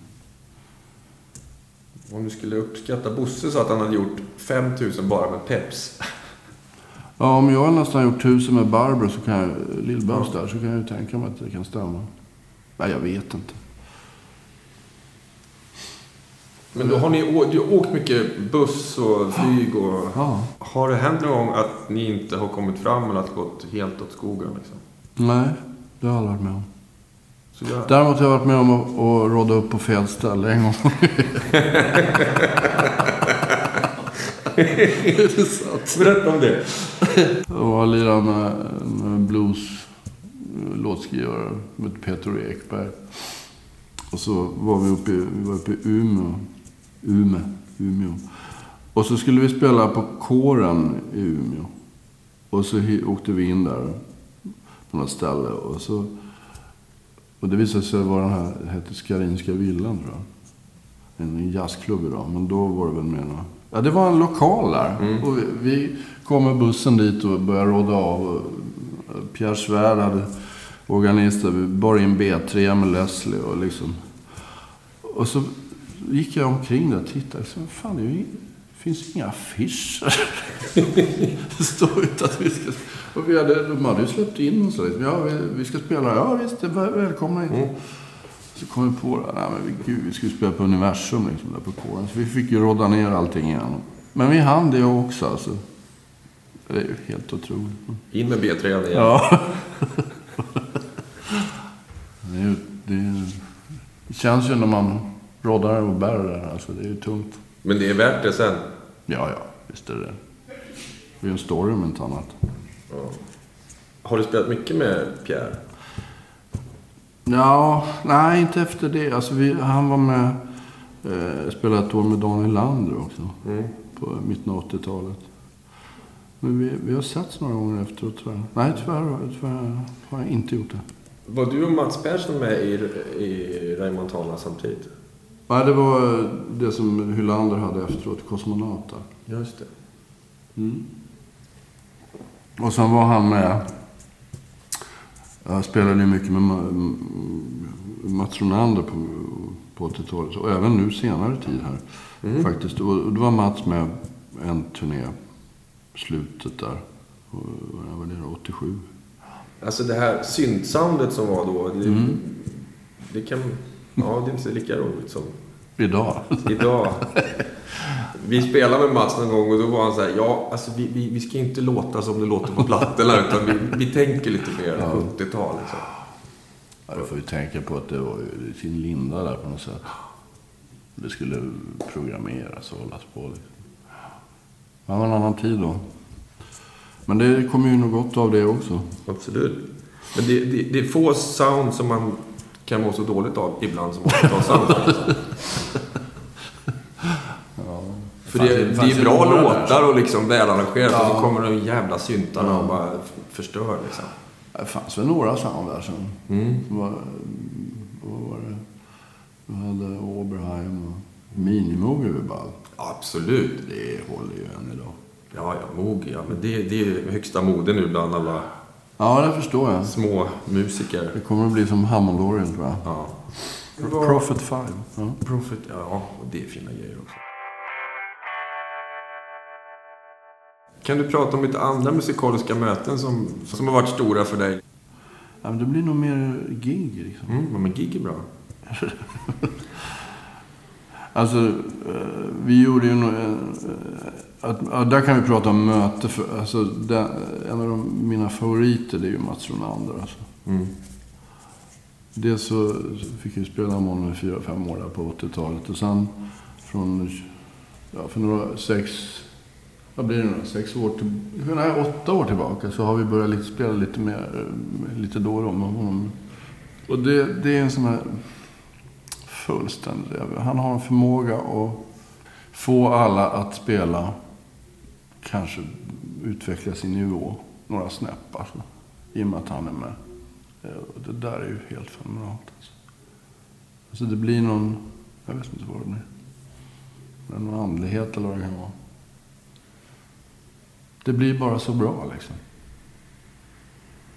Om du skulle uppskatta Bosse så att han hade gjort 5000 bara med Peps. Ja, om jag har nästan gjort tusen med Barbro, så kan jag, Lill-Babs där, så kan jag ju tänka mig att det kan stämma. Nej, jag vet inte. Men då har ni du har åkt mycket buss och flyg och... Ja. Har det hänt någon gång att ni inte har kommit fram eller att det gått helt åt skogen liksom? Nej, det har jag aldrig varit med om. Så jag... Däremot har jag varit med om att, att råda upp på fel ställe en gång. Berätta om det. Och jag lirade med, med blues låtskrivare med Peter Ekberg. Och så var vi uppe i, vi var uppe i Umeå. Ume, Umeå. Och så skulle vi spela på kåren i Umeå. Och så åkte vi in där på något ställe. Och, så, och det visade sig vara den här, hette Skarinska villan tror jag. En jazzklubb idag. Men då var det väl mer något. Ja, det var en lokal där. Och vi, vi kom med bussen dit och började råda av. Pierre Svärd hade organister. Vi bar in B3 med Leslie och liksom. Och så gick jag omkring där och tittade. Så, fan, det ju, finns inga affischer. det står inte att vi ska... Och vi hade, de hade ju släppt in oss. Liksom. Ja, vi, vi ska spela. Ja, visst. Välkomna hit. Så kom vi på det. Nej, men vi- gud, vi skulle spela på Universum liksom, där på kåren. Så vi fick ju råda ner allting igen. Men vi hann det också alltså. Det är ju helt otroligt. In med B3 igen. Ja. det, ju- det, det känns ju när man råddar och bär det där. Alltså, det är ju tungt. Men det är värt det sen. Ja, ja. Visst är det det. är ju en story om inte annat. Ja. Har du spelat mycket med Pierre? Ja, nej inte efter det. Alltså, vi, han var med... Eh, spelade ett år med Daniel Lander också. Mm. På mitten av 80-talet. Men vi, vi har setts några gånger efteråt tyvärr. Nej, tyvärr, tyvärr har jag inte gjort det. Var du och Mats Persson med i, i Raymond Tala samtidigt? Nej, det var det som Hylander hade efteråt, Kosmonauta. Just det. Mm. Och sen var han med... Jag spelade ju mycket med Mats Ronander på, på 80-talet. Och även nu senare tid här. Faktiskt. Och och då var Mats med en turné. Slutet där. När var det då? 87. Alltså det här syntsoundet som var då. Det, Mm. det kan... Ja, det är inte lika roligt som Idag. idag. Vi spelade med Mats någon gång och då var han så här, ja, alltså vi, vi, vi ska inte låta som det låter på plattorna utan vi, vi tänker lite mer 70-tal liksom. Ja, du får ju tänka på att det var ju sin linda där på något sätt. Det skulle programmeras och hållas på. Liksom. Det var en annan tid då. Men det kommer ju nog gott av det också. Absolut. Men det, det, det är få sound som man kan må så dåligt av ibland som 80-talssound. För det, det fanns är ju bra låtar och liksom välarrangerat och Ja. så kommer de jävla syntarna och bara förstör liksom. Det fanns väl några sound där som Mm. var... Vad var det? Vi hade Oberheim och Minimoog är väl ball. Absolut. Det håller ju än idag. Ja, ja, Moog, ja. Men det, det är högsta mode nu bland alla Ja, det förstår jag. små musiker. Det kommer att bli som Hammond-orgeln tror jag. Ja. Prophet 5. Ja. Profit, ja, och det är fina grejer också. Kan du prata om lite andra musikaliska möten som, som har varit stora för dig? ja, men det blir nog mer gig liksom. Mm, ja, men gig är bra. Alltså, eh, vi gjorde ju nog... eh, Att, där kan vi prata om möte. För, alltså, den, en av de, mina favoriter det är ju Mats Ronander. Alltså. Mm. Dels så fick jag spela med honom i fyra, fem år där på 80-talet. Och sen från, ja, för några, sex, vad blir det nu Sex år till, nej, åtta år tillbaka så har vi börjat lite, spela lite mer, eh, lite då och då med honom. Och det, det är en sån här fullständigt, han har en förmåga att få alla att spela, kanske utveckla sin nivå några snäpp alltså. I och med att han är med. Eh, det där är ju helt fenomenalt. Alltså. alltså det blir någon, jag vet inte vad det blir. Men någon andlighet eller vad det kan vara. Det blir bara så bra liksom.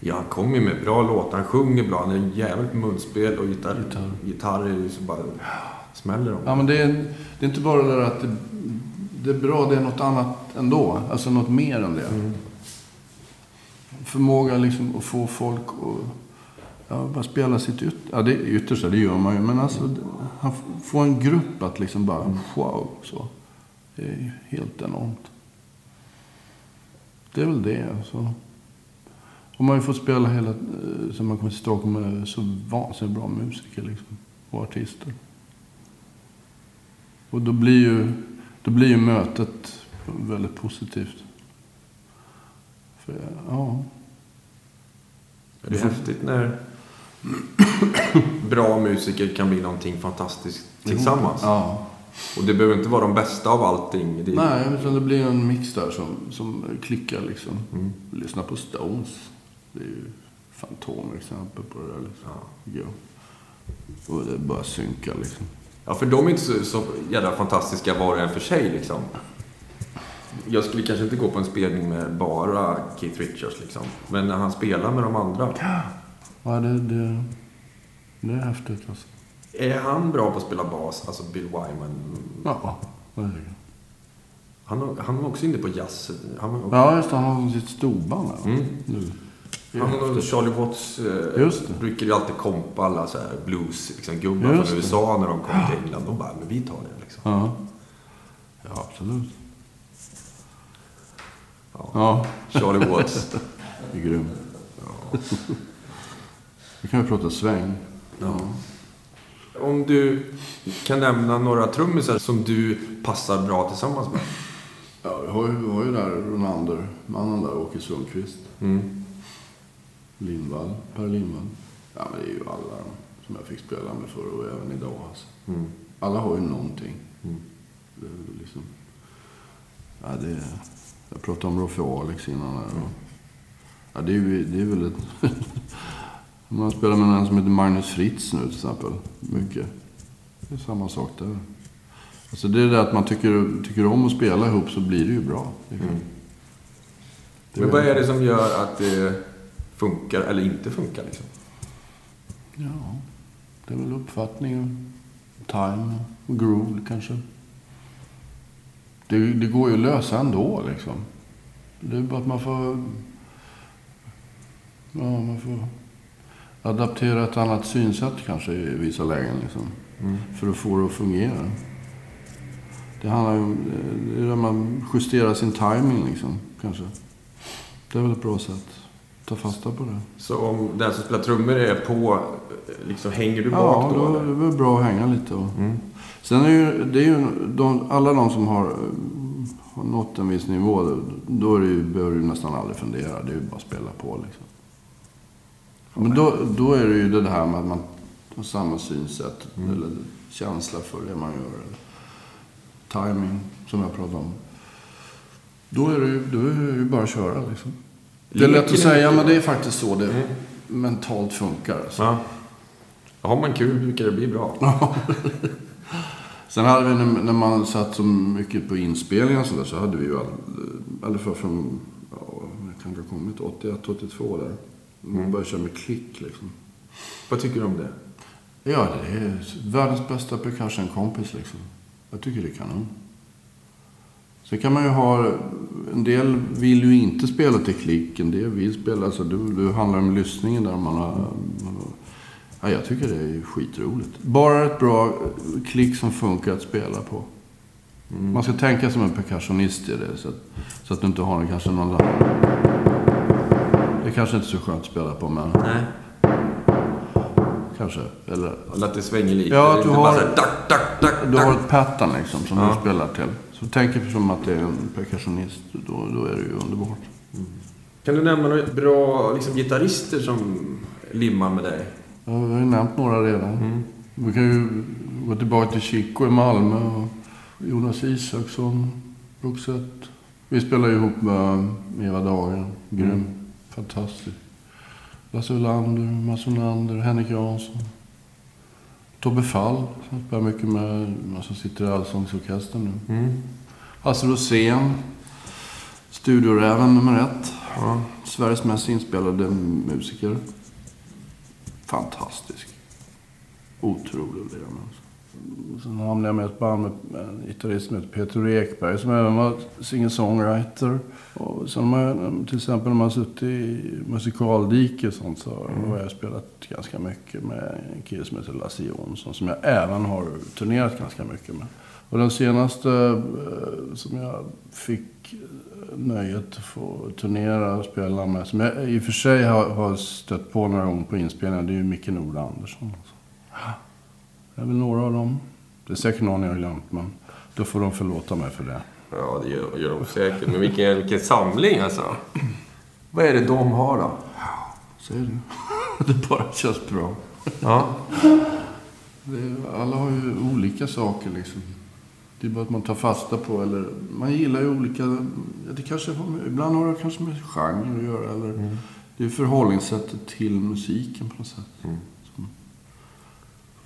Ja, han kommer ju med bra låtar. Han sjunger bra. Han är jävligt munspel och gitarr. Gitarr. Gitarr är ju så bara... Smäller om. Ja, men det är, det är inte bara det där att det, det är bra, det är något annat ändå. Alltså något mer än det. Mm. Förmåga liksom att få folk att ja, bara spela sitt yt ja, det yttersta, det gör man ju. Men alltså, han får en grupp att liksom bara, wow, så. Det är helt enormt. Det är väl det. Alltså. Och man har ju fått spela hela, eh, sen man kom till Stockholm med så vansinnigt bra musiker liksom. Och artister. Och då blir ju, då blir ju mötet väldigt positivt. För, ja. Det är häftigt när bra musiker kan bli någonting fantastiskt tillsammans. Ja. Och det behöver inte vara de bästa av allting. Det är... Nej, utan det blir en mix där som, som klickar liksom. Mm. Lyssna på Stones. Det är ju fantomexempel på det där liksom. Ja. Och det bara synka liksom. Ja, för de är inte så, så jävla fantastiska var och en för sig liksom. Jag skulle kanske inte gå på en spelning med bara Keith Richards liksom. Men när han spelar med de andra. Ja, det, det, det är häftigt alltså. Är han bra på att spela bas? Alltså Bill Wyman. Ja, verkligen. Han, har- han var också inne på jazz. Han, var- Ja, just det. Han har sitt storband. Mm. Nu. Häftigt. Charlie Watts eh, brukade ju alltid kompa alla så här blues liksom, gubbar Just från det. USA när de kom till England. De bara, men vi tar det liksom. Ja. Ja, absolut. Ja. Ja, Charlie Watts. det är grym. Nu kan vi prata sväng. Ja. Om du kan nämna några trummisar som du passar bra tillsammans med. Ja, vi har ju, vi har ju där Ronander, mannen där, Åke Sundqvist. Mm. Lindvall, Per Lindvall. Ja, men det är ju alla som jag fick spela med förr och även idag. Alltså. Mm. Alla har ju någonting. Mm. Det är liksom... Ja, det är, jag pratade om Roffe Alex innan. Här, och, ja, det, är ju, det är väl ett... Man spelar med en som heter Magnus Fritz nu till exempel. Mycket. Det är samma sak där. Alltså det är det att man tycker, tycker om att spela ihop så blir det ju bra. liksom. Mm. Det Men vad är det som gör att det funkar eller inte funkar liksom? Ja, det är väl uppfattningen. Time och groove kanske. Det, det går ju att lösa ändå liksom. Det är bara att man får... Ja, man får adaptera ett annat synsätt kanske i vissa lägen liksom. Mm. För att få det att fungera. Det handlar ju om... Det är där man justerar sin timing liksom, kanske. Det är väl ett bra sätt. Ta fasta på det. Så om den som spelar trummor är på, liksom hänger du Ja, bak då? då är det väl bra att hänga lite. Och... Mm. Sen är ju, det är ju de, alla de som har, har nått en viss nivå, då- då är det ju, behöver du nästan aldrig fundera. Det är ju bara att spela på liksom. Men då, då är det ju det här med att man har samma synsätt, eller känsla för det man gör. Eller timing, som jag pratade om. Då är det ju, då är det ju bara att köra liksom. Det är lätt att säga, men det är faktiskt så det Mm. mentalt funkar. Alltså. Ja. Har man kul brukar det bli bra. Sen hade vi när, man satt så mycket på inspelningar och sådär så hade vi ju all, alla fall från, ja, jag kan ha kommit 81, 82 där. Man Mm. började köra med klick liksom. Vad tycker du om det? Ja, det är världens bästa percussion-kompis liksom. Jag tycker det är kanon. Sen kan man ju ha, en del vill ju inte spela till klick, en del vill spela, alltså det, det handlar om lyssningen där man har, man har Ja, jag tycker det är skitroligt. Bara ett bra klick som funkar att spela på. Mm. Man ska tänka som en percussionist i det. Så att, så att du inte har en, kanske någon... Det är kanske inte är så skönt att spela på, men Nej. kanske. Eller, Eller att det svänger lite. Ja, att du har- så här, dack, dack, dack, du har ett pattern liksom som Ja. du spelar till. Så tänk er som att det är en percussionist. Då, då är det ju underbart. Kan du nämna några bra liksom, gitarrister som limmar med dig? Ja, vi har ju nämnt några redan. Vi kan ju gå tillbaka till Chico i Malmö. Och Jonas Isaksson, Roxette. Vi spelar ju ihop med Eva Dagen. Grym. Fantastisk. Lasse Olander, Mats Olander, Henrik Jansson. Tobbe Fall, som spelar mycket med, som sitter i Allsångsorkestern nu. Mm. Hasse Rosén. Studioräven nummer ett. Ja. Sveriges mest inspelade musiker. Fantastisk. Otrolig han alltså. Sen hamnade jag med ett band med en gitarrist som heter Peter Ekberg som även var singer-songwriter. Och sen har man, till exempel när man suttit i musikaldike och sånt så har jag spelat ganska mycket med en kille som heter Lasse Jonsson som jag även har turnerat ganska mycket med. Och den senaste eh, som jag fick nöjet att få turnera och spela med. Som jag i och för sig har, har stött på några gånger på inspelningar. Det är ju Micke Nord Andersson. Det är väl några av dem. Det är säkert någon jag har glömt, men då får de förlåta mig för det. Ja, det gör, gör de säkert. Men vilken, vilken samling alltså. Vad är det de har då? Säger du? det bara känns bra. Ja. Det är, alla har ju olika saker liksom. Det är bara att man tar fasta på eller man gillar ju olika... ja, Det kanske, har- ibland har det kanske med genre att göra eller det är förhållningssättet till musiken på något sätt. Mm. Som,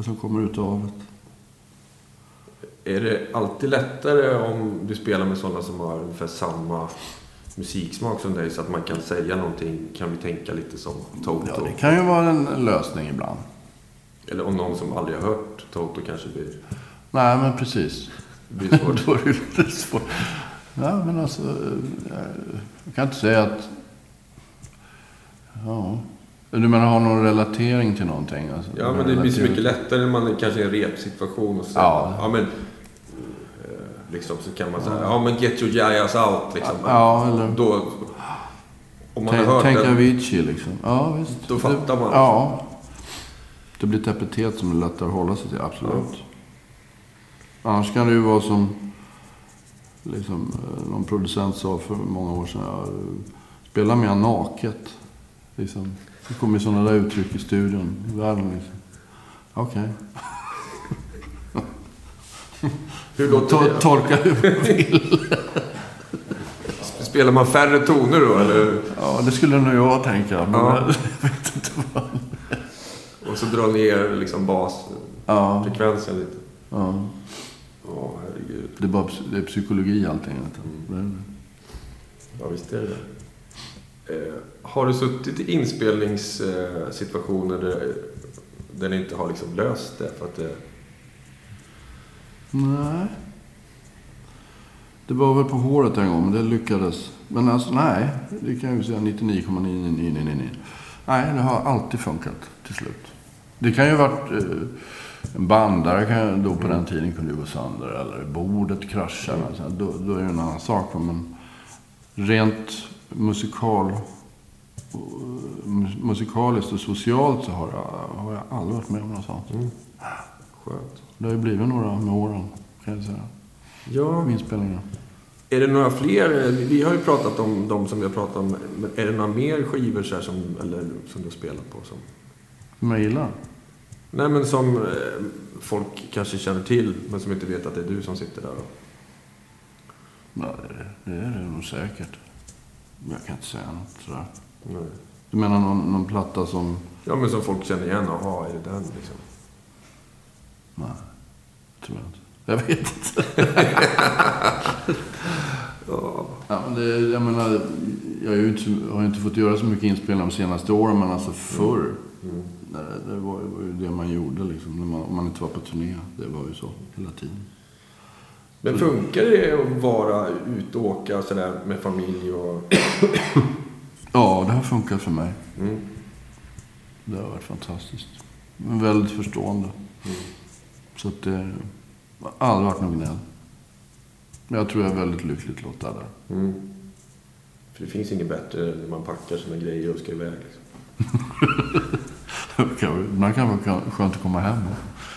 som kommer ut av det. Är det alltid lättare om du spelar med sådana som har ungefär samma musiksmak som dig så att man kan säga någonting, kan vi tänka lite som Toto? Ja, det kan ju vara en lösning ibland. Eller om någon som aldrig har hört Toto kanske blir, Nej, men precis. blir svårt. Då är det lite svårt. Ja, men alltså... Jag kan inte säga att... Ja. Du menar ha någon relatering till någonting? Alltså, Ja, men det blir så Relatering- mycket lättare när man är kanske i en repsituation och så. Ja. ja men, liksom så kan man säga, ja men get your jayas out liksom. Ja, eller- Då, om man har Tänk, hört tänk den, Avicii liksom. Ja, visst. Då fattar man. Ja. Det blir ett epitet som är lättare att hålla sig till, absolut. Annars kan det ju vara som liksom, eh, någon producent sa för många år sedan. Ja, spela mer naket. Liksom. Det kommer sådana där uttryck i studion i världen. Liksom. Okej. hur låter det? Tolka hur du vill. Spelar man färre toner då eller? Ja, det skulle nog jag tänka. Men Ja. jag vet inte vad. Och så dra ner liksom basfrekvensen Ja, lite. ja. Ja, herregud. Det är, bara, det är psykologi allting. Det. Ja, visst är det det. Eh, har du suttit i inspelningssituationer där, där ni inte har liksom löst det? För att det Nej. Det var väl på håret en gång, men det lyckades. Men alltså nej, det kan jag ju säga 99,99999. Nej, det har alltid funkat till slut. Det kan ju ha varit eh, en bandare kan ju- då på den tiden kunde ju gå sönder eller bordet kraschar. Alltså, då, då är det en annan sak. Men rent musikal, eh, mus- musikaliskt och socialt så har jag, har jag aldrig varit med om något sånt. Skönt. Det har ju blivit några med åren, kan jag säga. Ja, Inspelningar. är det några fler? Vi har ju pratat om de som vi har pratat om. Men är det några mer skivor så här som, eller, som du har spelat på? Som, Som jag gillar. nej, men som eh, folk kanske känner till, men som inte vet att det är du som sitter där. Ja, det, det är det nog säkert. Jag kan inte säga något sådär. Nej. Du menar någon, någon platta som... Ja, men som folk känner igen. Jaha, är det den liksom? Nej, tror jag inte. Jag vet inte. Ja. Ja, men det, jag menar, jag har ju inte, har inte fått göra så mycket inspelningar de senaste åren, men alltså förr. Mm. Det, det var, ju- det man gjorde liksom, när man, om man inte var på turné. Det var ju så hela tiden. Men funkar det att vara ute och åka sådär med familj och... Ja, det har funkat för mig. Mm. Det har varit fantastiskt. Men väldigt förstående. Så att det har aldrig varit något gnäll. Men jag tror jag är väldigt lyckligt lottad där. Mm. För det finns inget bättre när man packar sina grejer och ska iväg. Liksom. Man kan vara skönt att komma hem.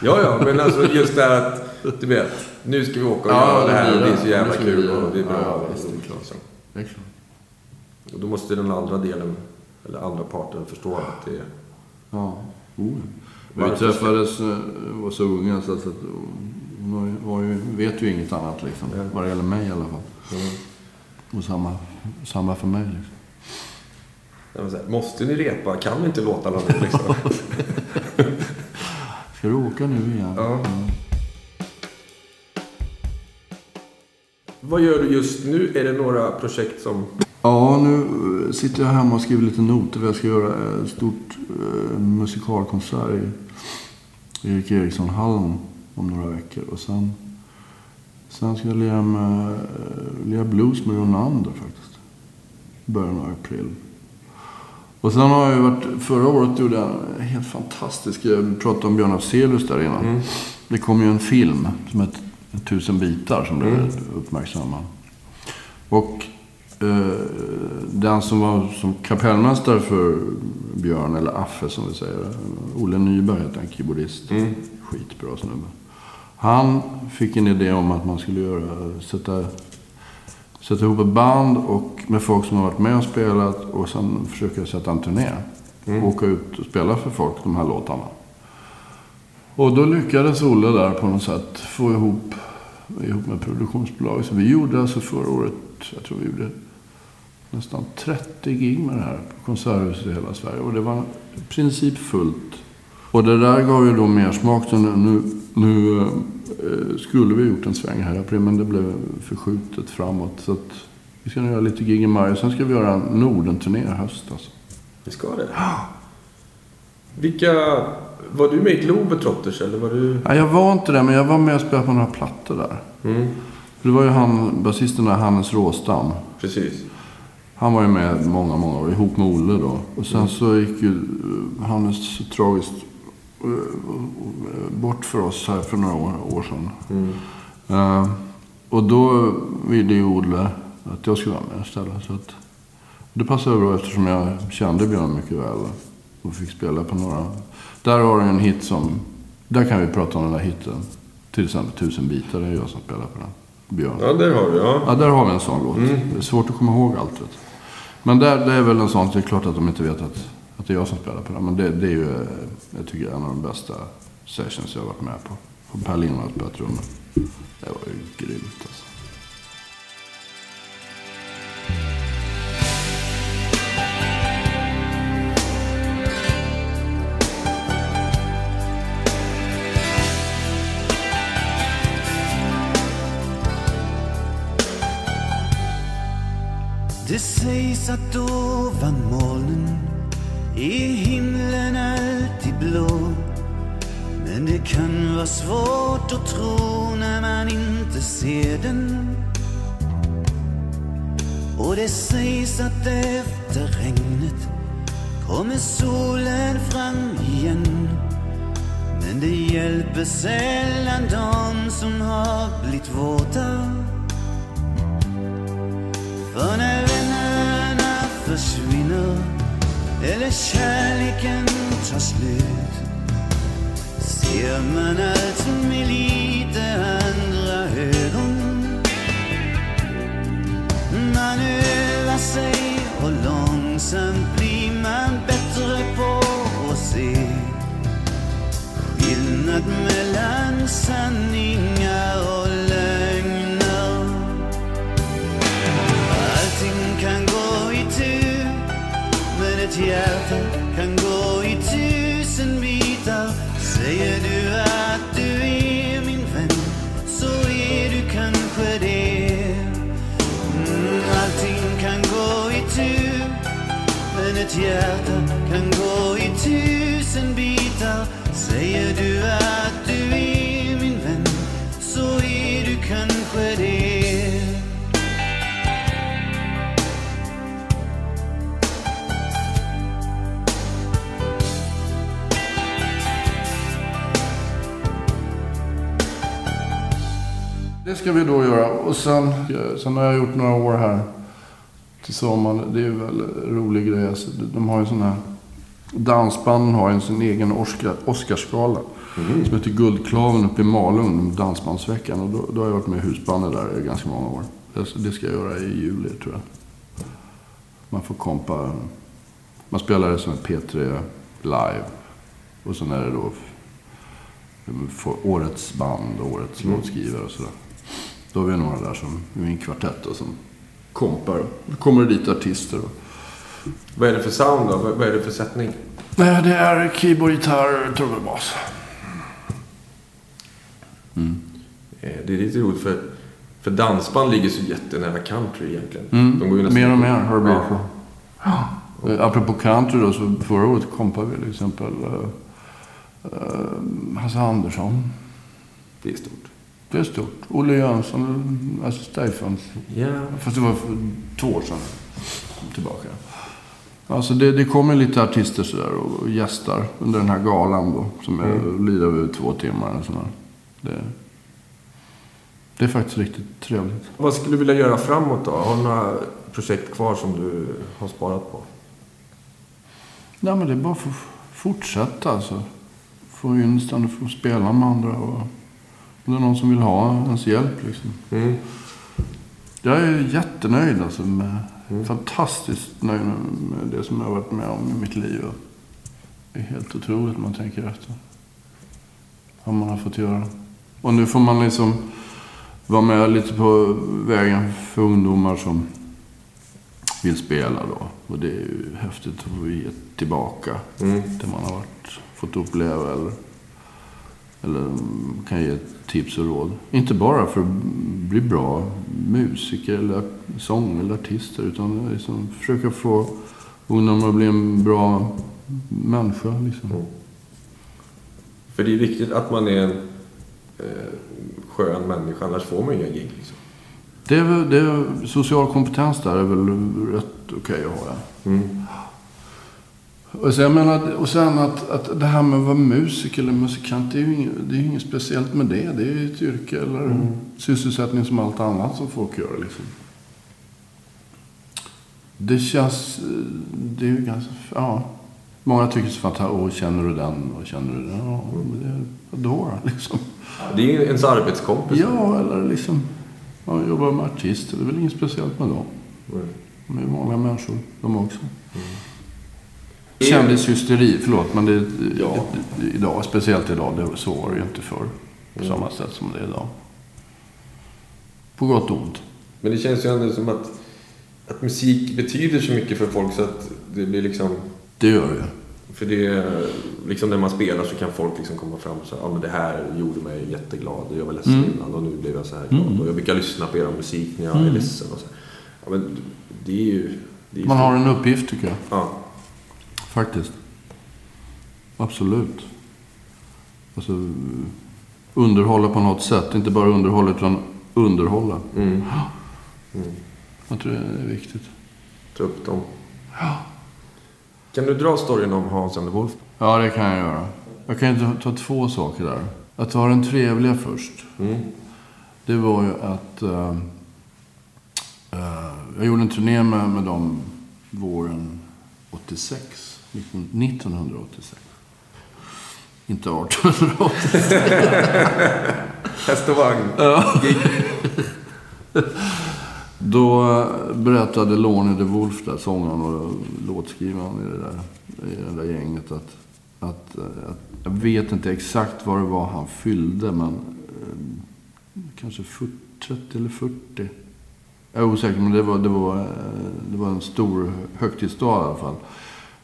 Ja, ja, men alltså just det här att, du vet, nu ska vi åka och Ja, göra det här och det är så jävla kul vi och det är det. bra. Ja, och visst, det är klart. liksom. Det är klart. Och då måste den andra delen, eller andra parten förstå att det är... Ja. Oh. Vi träffades, eh, var så unga så att hon var ju- vet ju inget annat liksom. Ja. Vad det gäller mig i alla fall. Mm. Och samma, samma för mig liksom. Säga, Måste ni repa? Kan vi inte låta någon liksom? Ska du åka nu igen? Ja. Vad gör du just nu? Är det några projekt som... Ja, nu eh, sitter jag hemma och skriver lite noter. Jag ska göra ett stort eh, musikalkonsert i Erik Eriksson-hallen om några veckor. Och sen, sen ska jag lira, med, eh, lira blues med Ronander faktiskt. Början av april. Och sen har jag ju varit, förra året gjorde jag en helt fantastisk, jag pratade om Björn Afzelius där innan. Mm. Det kom ju en film som heter Tusen bitar som blev Mm. uppmärksammad. Och eh, den som var som kapellmästare för Björn, eller Affe som vi säger. Olle Nyberg heter han, keyboardist. Mm. Skitbra snubbe. Han fick en idé om att man skulle göra, sätta, sätta ihop ett band och med folk som har varit med och spelat och sen försöka sätta en turné. Mm. Åka ut och spela för folk de här låtarna. Och då lyckades Olle där på något sätt få ihop, ihop med produktionsbolag. Så vi gjorde alltså förra året, jag tror vi gjorde nästan 30 gig med det här på konserthuset i hela Sverige. Och det var i princip fullt. Och det där gav ju då mer smak. Så nu, nu, eh, skulle vi gjort en sväng här i april, men det blev förskjutet framåt. Så att vi ska nu göra lite gig i maj. Sen ska vi göra en Norden-turné i höst alltså. Vi ska det? Vilka... Var du med i Globetrotters eller var du... Nej, jag var inte det, men jag var med och spelade på några plattor där. Mm. Det var ju han, basisten där, Hannes Råstam. Precis. Han var ju med många, många år, ihop med Olle då. Och sen så gick ju eh, Hannes tragiskt eh, bort för oss här för några år, år sedan. Mm. Eh, och då ville ju Olle att jag skulle vara med istället. Så att, det passade bra eftersom jag kände Björn mycket väl. Och fick spela på några. Där har du en hit som... Där kan vi prata om den där hiten. Till exempel Tusen bitar, det är jag som spelar på den. Björn. Ja, där har du. Ja. Ja, där har vi en sån låt. Mm. Det är svårt att komma ihåg allt. Vet. Men där, det är väl en sån, det är klart att de inte vet att, att det är jag som spelar på den. Men det, det är ju, jag tycker, en av de bästa sessions jag har varit med på. På Per Lindvalls har spelat trummor. Det var ju grymt alltså. Att ovan molnen är himlen alltid blå. Men det kan vara svårt att tro när man inte ser den. Och det sägs att efter regnet kommer solen fram igen. Men det hjälper sällan de som har blivit våta. För när försvinner eller kärleken tar slut ser man allt med lite andra ögon. Man övar sig och långsamt blir man bättre på att se skillnad mellan sanning hjärta kan gå i tusen bitar. Säger du att du är min vän Så är du kanske det. Mm, Allting kan gå i tur Men ett hjärta ska vi då göra. Och sen, sen har jag gjort några år här till sommaren. Det är ju väl en rolig grej. Alltså, de har ju sån här Dansbanden har en sin egen Oscar, Oscarsgala. Mm. Som heter Guldklaven uppe i Malung, Dansbandsveckan. Och då, då har jag varit med i husbandet där i ganska många år. Det, ska jag göra i juli tror jag. Man får kompa. Man spelar det som en P3 live. Och sen är det då årets band och årets Mm. låtskrivare och sådär. Då har vi några där som i min kvartett då, som kompar. Då kommer det dit artister. Och, Vad är det för sound då? Vad är det för sättning? Det är keyboard, gitarr, trummor, bas. Eh, Det är lite roligt för, för dansband ligger så jättenära country egentligen. Mm. De går ju nästan- Mer och mer har det blivit Ja. så. Eh, Apropå country då, så förra året kompade vi till exempel uh, Hasse Andersson. Det är stort. Det är stort. Olle Jönsson, alltså Stephens. Ja. Fast det var för två år sedan tillbaka. Alltså det, det kommer lite artister sådär och, och gästar under den här galan då. Som är, Mm. lirar över två timmar. Och sådär. Det, det är faktiskt riktigt trevligt. Vad skulle du vilja göra framåt då? Har du några projekt kvar som du har sparat på? Nej, men det är bara att få fortsätta alltså. Få in ständigt få spela med andra. Och, om det är någon som vill ha ens hjälp liksom. Mm. Jag är jättenöjd alltså. Med, Mm. Fantastiskt nöjd med det som jag har varit med om i mitt liv. Det är helt otroligt om man tänker efter. Vad man har fått göra. Och nu får man liksom vara med lite på vägen för ungdomar som vill spela då. Och det är ju häftigt att få ge tillbaka Mm. det man har varit, fått uppleva eller, eller mm, kan ge tips och råd. Inte bara för att bli bra musiker eller sång eller artister utan liksom försöka få ungdomar att bli en bra människa. Liksom. Mm. För det är viktigt att man är en eh, skön människa, annars får man ju inga gig. Liksom. Det är väl, det är, social kompetens där är väl rätt okej att ha. Ja. Mm. Och sen, jag menar, och sen att, att det här med att vara musiker eller musikant, det är ju inget, det är inget speciellt med det. Det är ju ett yrke eller sysselsättning som allt annat som folk gör. Liksom. Det känns, det är ju ganska, ja. Många tycker så fantastiskt, åh känner du den och känner du den? Ja, men det, vadå då liksom? Det är ju ens arbetskompis. Ja, eller liksom, man jobbar med artister, det är väl inget speciellt med dem. Mm. De är vanliga människor, de också. Kändishysteri, förlåt, men det, Ja. idag, speciellt idag, det, så var det ju inte förr. På Mm. samma sätt som det är idag. På gott och ont. Men det känns ju ändå som att, att musik betyder så mycket för folk så att det blir liksom... Det gör det. För det är liksom när man spelar så kan folk liksom komma fram och säga ja men det här gjorde mig jätteglad och jag var ledsen Mm. innan och nu blev jag så här glad. Mm. Och jag brukar lyssna på er musik när jag är Mm. ledsen och så. Ja, men det är ju... Det är ju Man har en uppgift tycker jag. Ja. Faktiskt. Absolut. Alltså, underhålla på något sätt. Inte bara underhålla, utan underhålla. Mm. Mm. Jag tror det är viktigt. Ta upp dem. Kan du dra storyn om Hans and Wolf? Ja, det kan jag göra. Jag kan ju ta, två saker där. Att ta den trevliga först. Mm. Det var ju att eh, eh, jag gjorde en turné med, med dem våren 86. 19, 1986. Inte 1886. Häst och vagn. Då berättade Lorne de Wolf, där, sångaren och låtskrivaren i det där, i det där gänget, att, att, att jag vet inte exakt vad det var han fyllde, men eh, kanske 40, 30 eller 40. Jag är osäker, men det var, det var, eh, det var en stor högtidsdag i alla fall.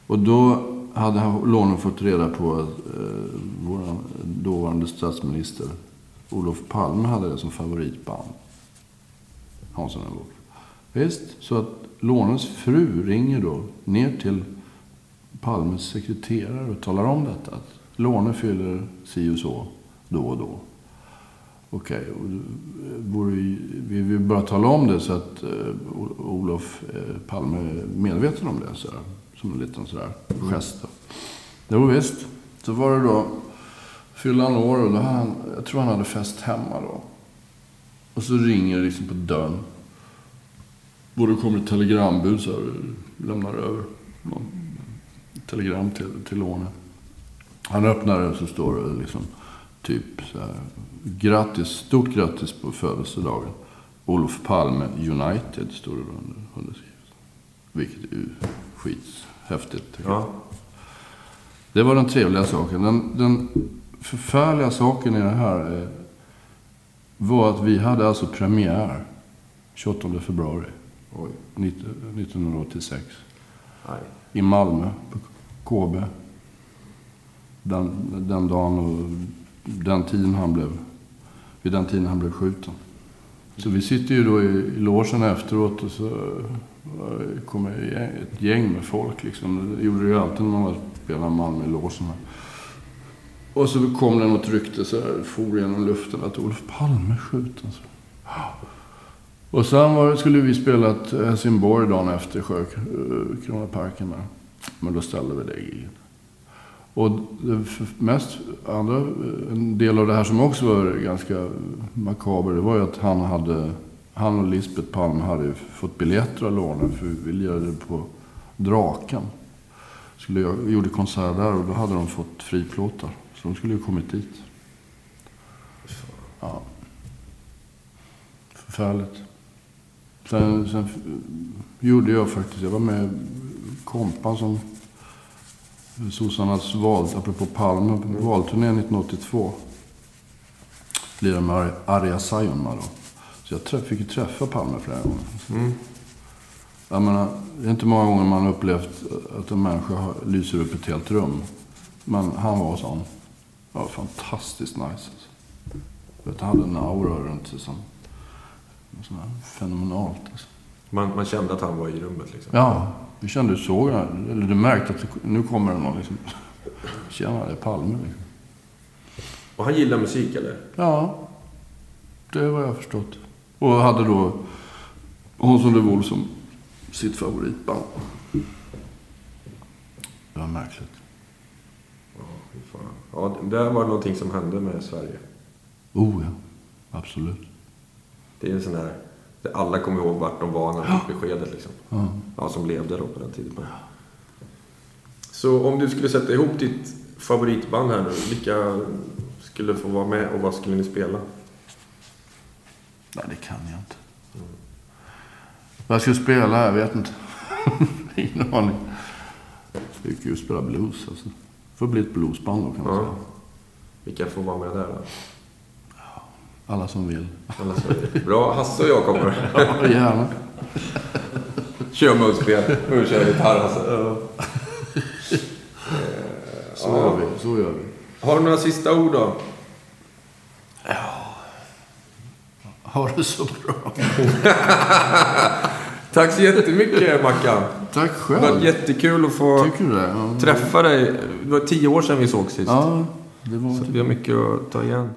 Och då hade Lånen fått reda på att eh, vår dåvarande statsminister Olof Palme hade det som favoritband. Hansson och Wolf. Visst, så att Lånens fru ringer då ner till Palmes sekreterare och talar om detta. Att Låne fyller si och så då och då. Okej, och eh, ju- vi vill bara tala om det så att eh, Olof eh, Palme är medveten om det. Så här, som en liten sådär gest. då. Jo, visst. Så var det då, fyllde han år och då han, jag tror han hade fest hemma då. Och så ringer det liksom på dörren. Och då kommer ett telegrambud så här, lämnar över någon telegram till, till Låne. Han öppnar det och så står det liksom typ så här. Grattis, stort grattis på födelsedagen. Olof Palme United står det under, underskrivet. Vilket är ju skithäftigt. Ja. Det var den trevliga saken. Den, den förfärliga saken i det här eh, var att vi hade alltså premiär 28 februari Oj. 19- 1986 Nej. i Malmö på KB. Den, den dagen och den tiden han blev, vid den tiden han blev skjuten. Så vi sitter ju då i, i logen efteråt och så kom kommer ett gäng- ett gäng med folk. Liksom. Det gjorde det ju alltid när man spelade Malmö i logen. Och så kom det något rykte så här, for genom luften att Olof Palme skjuten. Så. Alltså. Och sen var, det- skulle vi spela Helsingborg dagen efter Sjökronaparken. där. Men då ställde vi det giget. Och det mest andra, en del av det här som också var ganska makaber, det var ju att han hade, han och Lisbeth Palme hade ju fått biljetter av lånen för vi lirade på Draken. Skulle jag, gjorde konsert där och då hade de fått friplåtar. Så de skulle ju kommit dit. Ja. Förfärligt. Sen, sen gjorde jag faktiskt, jag var med i kompan som sossarnas val, apropå Palme, valturné valturnén 1982. Lirade med Arja Saijonmaa då. Så jag träff, fick ju träffa Palme flera gånger. Mm. Jag menar, det är inte många gånger man har upplevt att en människa har, lyser upp ett helt rum. Men han var sån. Var fantastiskt nice. Alltså. Vet, han hade en aura runt sig som... Här fenomenalt alltså. Man, man kände att han var i rummet liksom. Ja, vi kände, du såg eller du märkte att det, nu kommer det någon liksom. Tjena, det är Palme liksom. Och han gillar musik eller? Ja, det var jag förstått. Och hade då Hansson de Wolf som sitt favoritband. Det var märkligt. Ja, fan. Ja, det där var någonting som hände med Sverige. Oh ja, absolut. Det är en sån här... Alla kommer ihåg vart de var när de fick beskedet liksom. Ja. Ja, som levde då på den tiden. Så om du skulle sätta ihop ditt favoritband här nu. Vilka skulle få vara med och vad skulle ni spela? Nej, det kan jag inte. Vad jag ska spela? Jag vet inte. Ingen aning. Jag tycker ju spela blues alltså. Får bli ett bluesband då kan man Ja. säga. Vilka får vara med där då? Alla som vill. Alla säger, Bra, Hasse och jag kommer. Ja, gärna. Kör munspel. Nu kör jag gitarr Hasse. Så gör vi. Så gör vi. Har du några sista ord då? Ha det så bra. Tack så jättemycket Mackan. Tack Det var själv. jättekul att få det? Ja. träffa dig. Det var tio år sedan vi såg sist. Ja, det var Så vi har mycket att ta igen.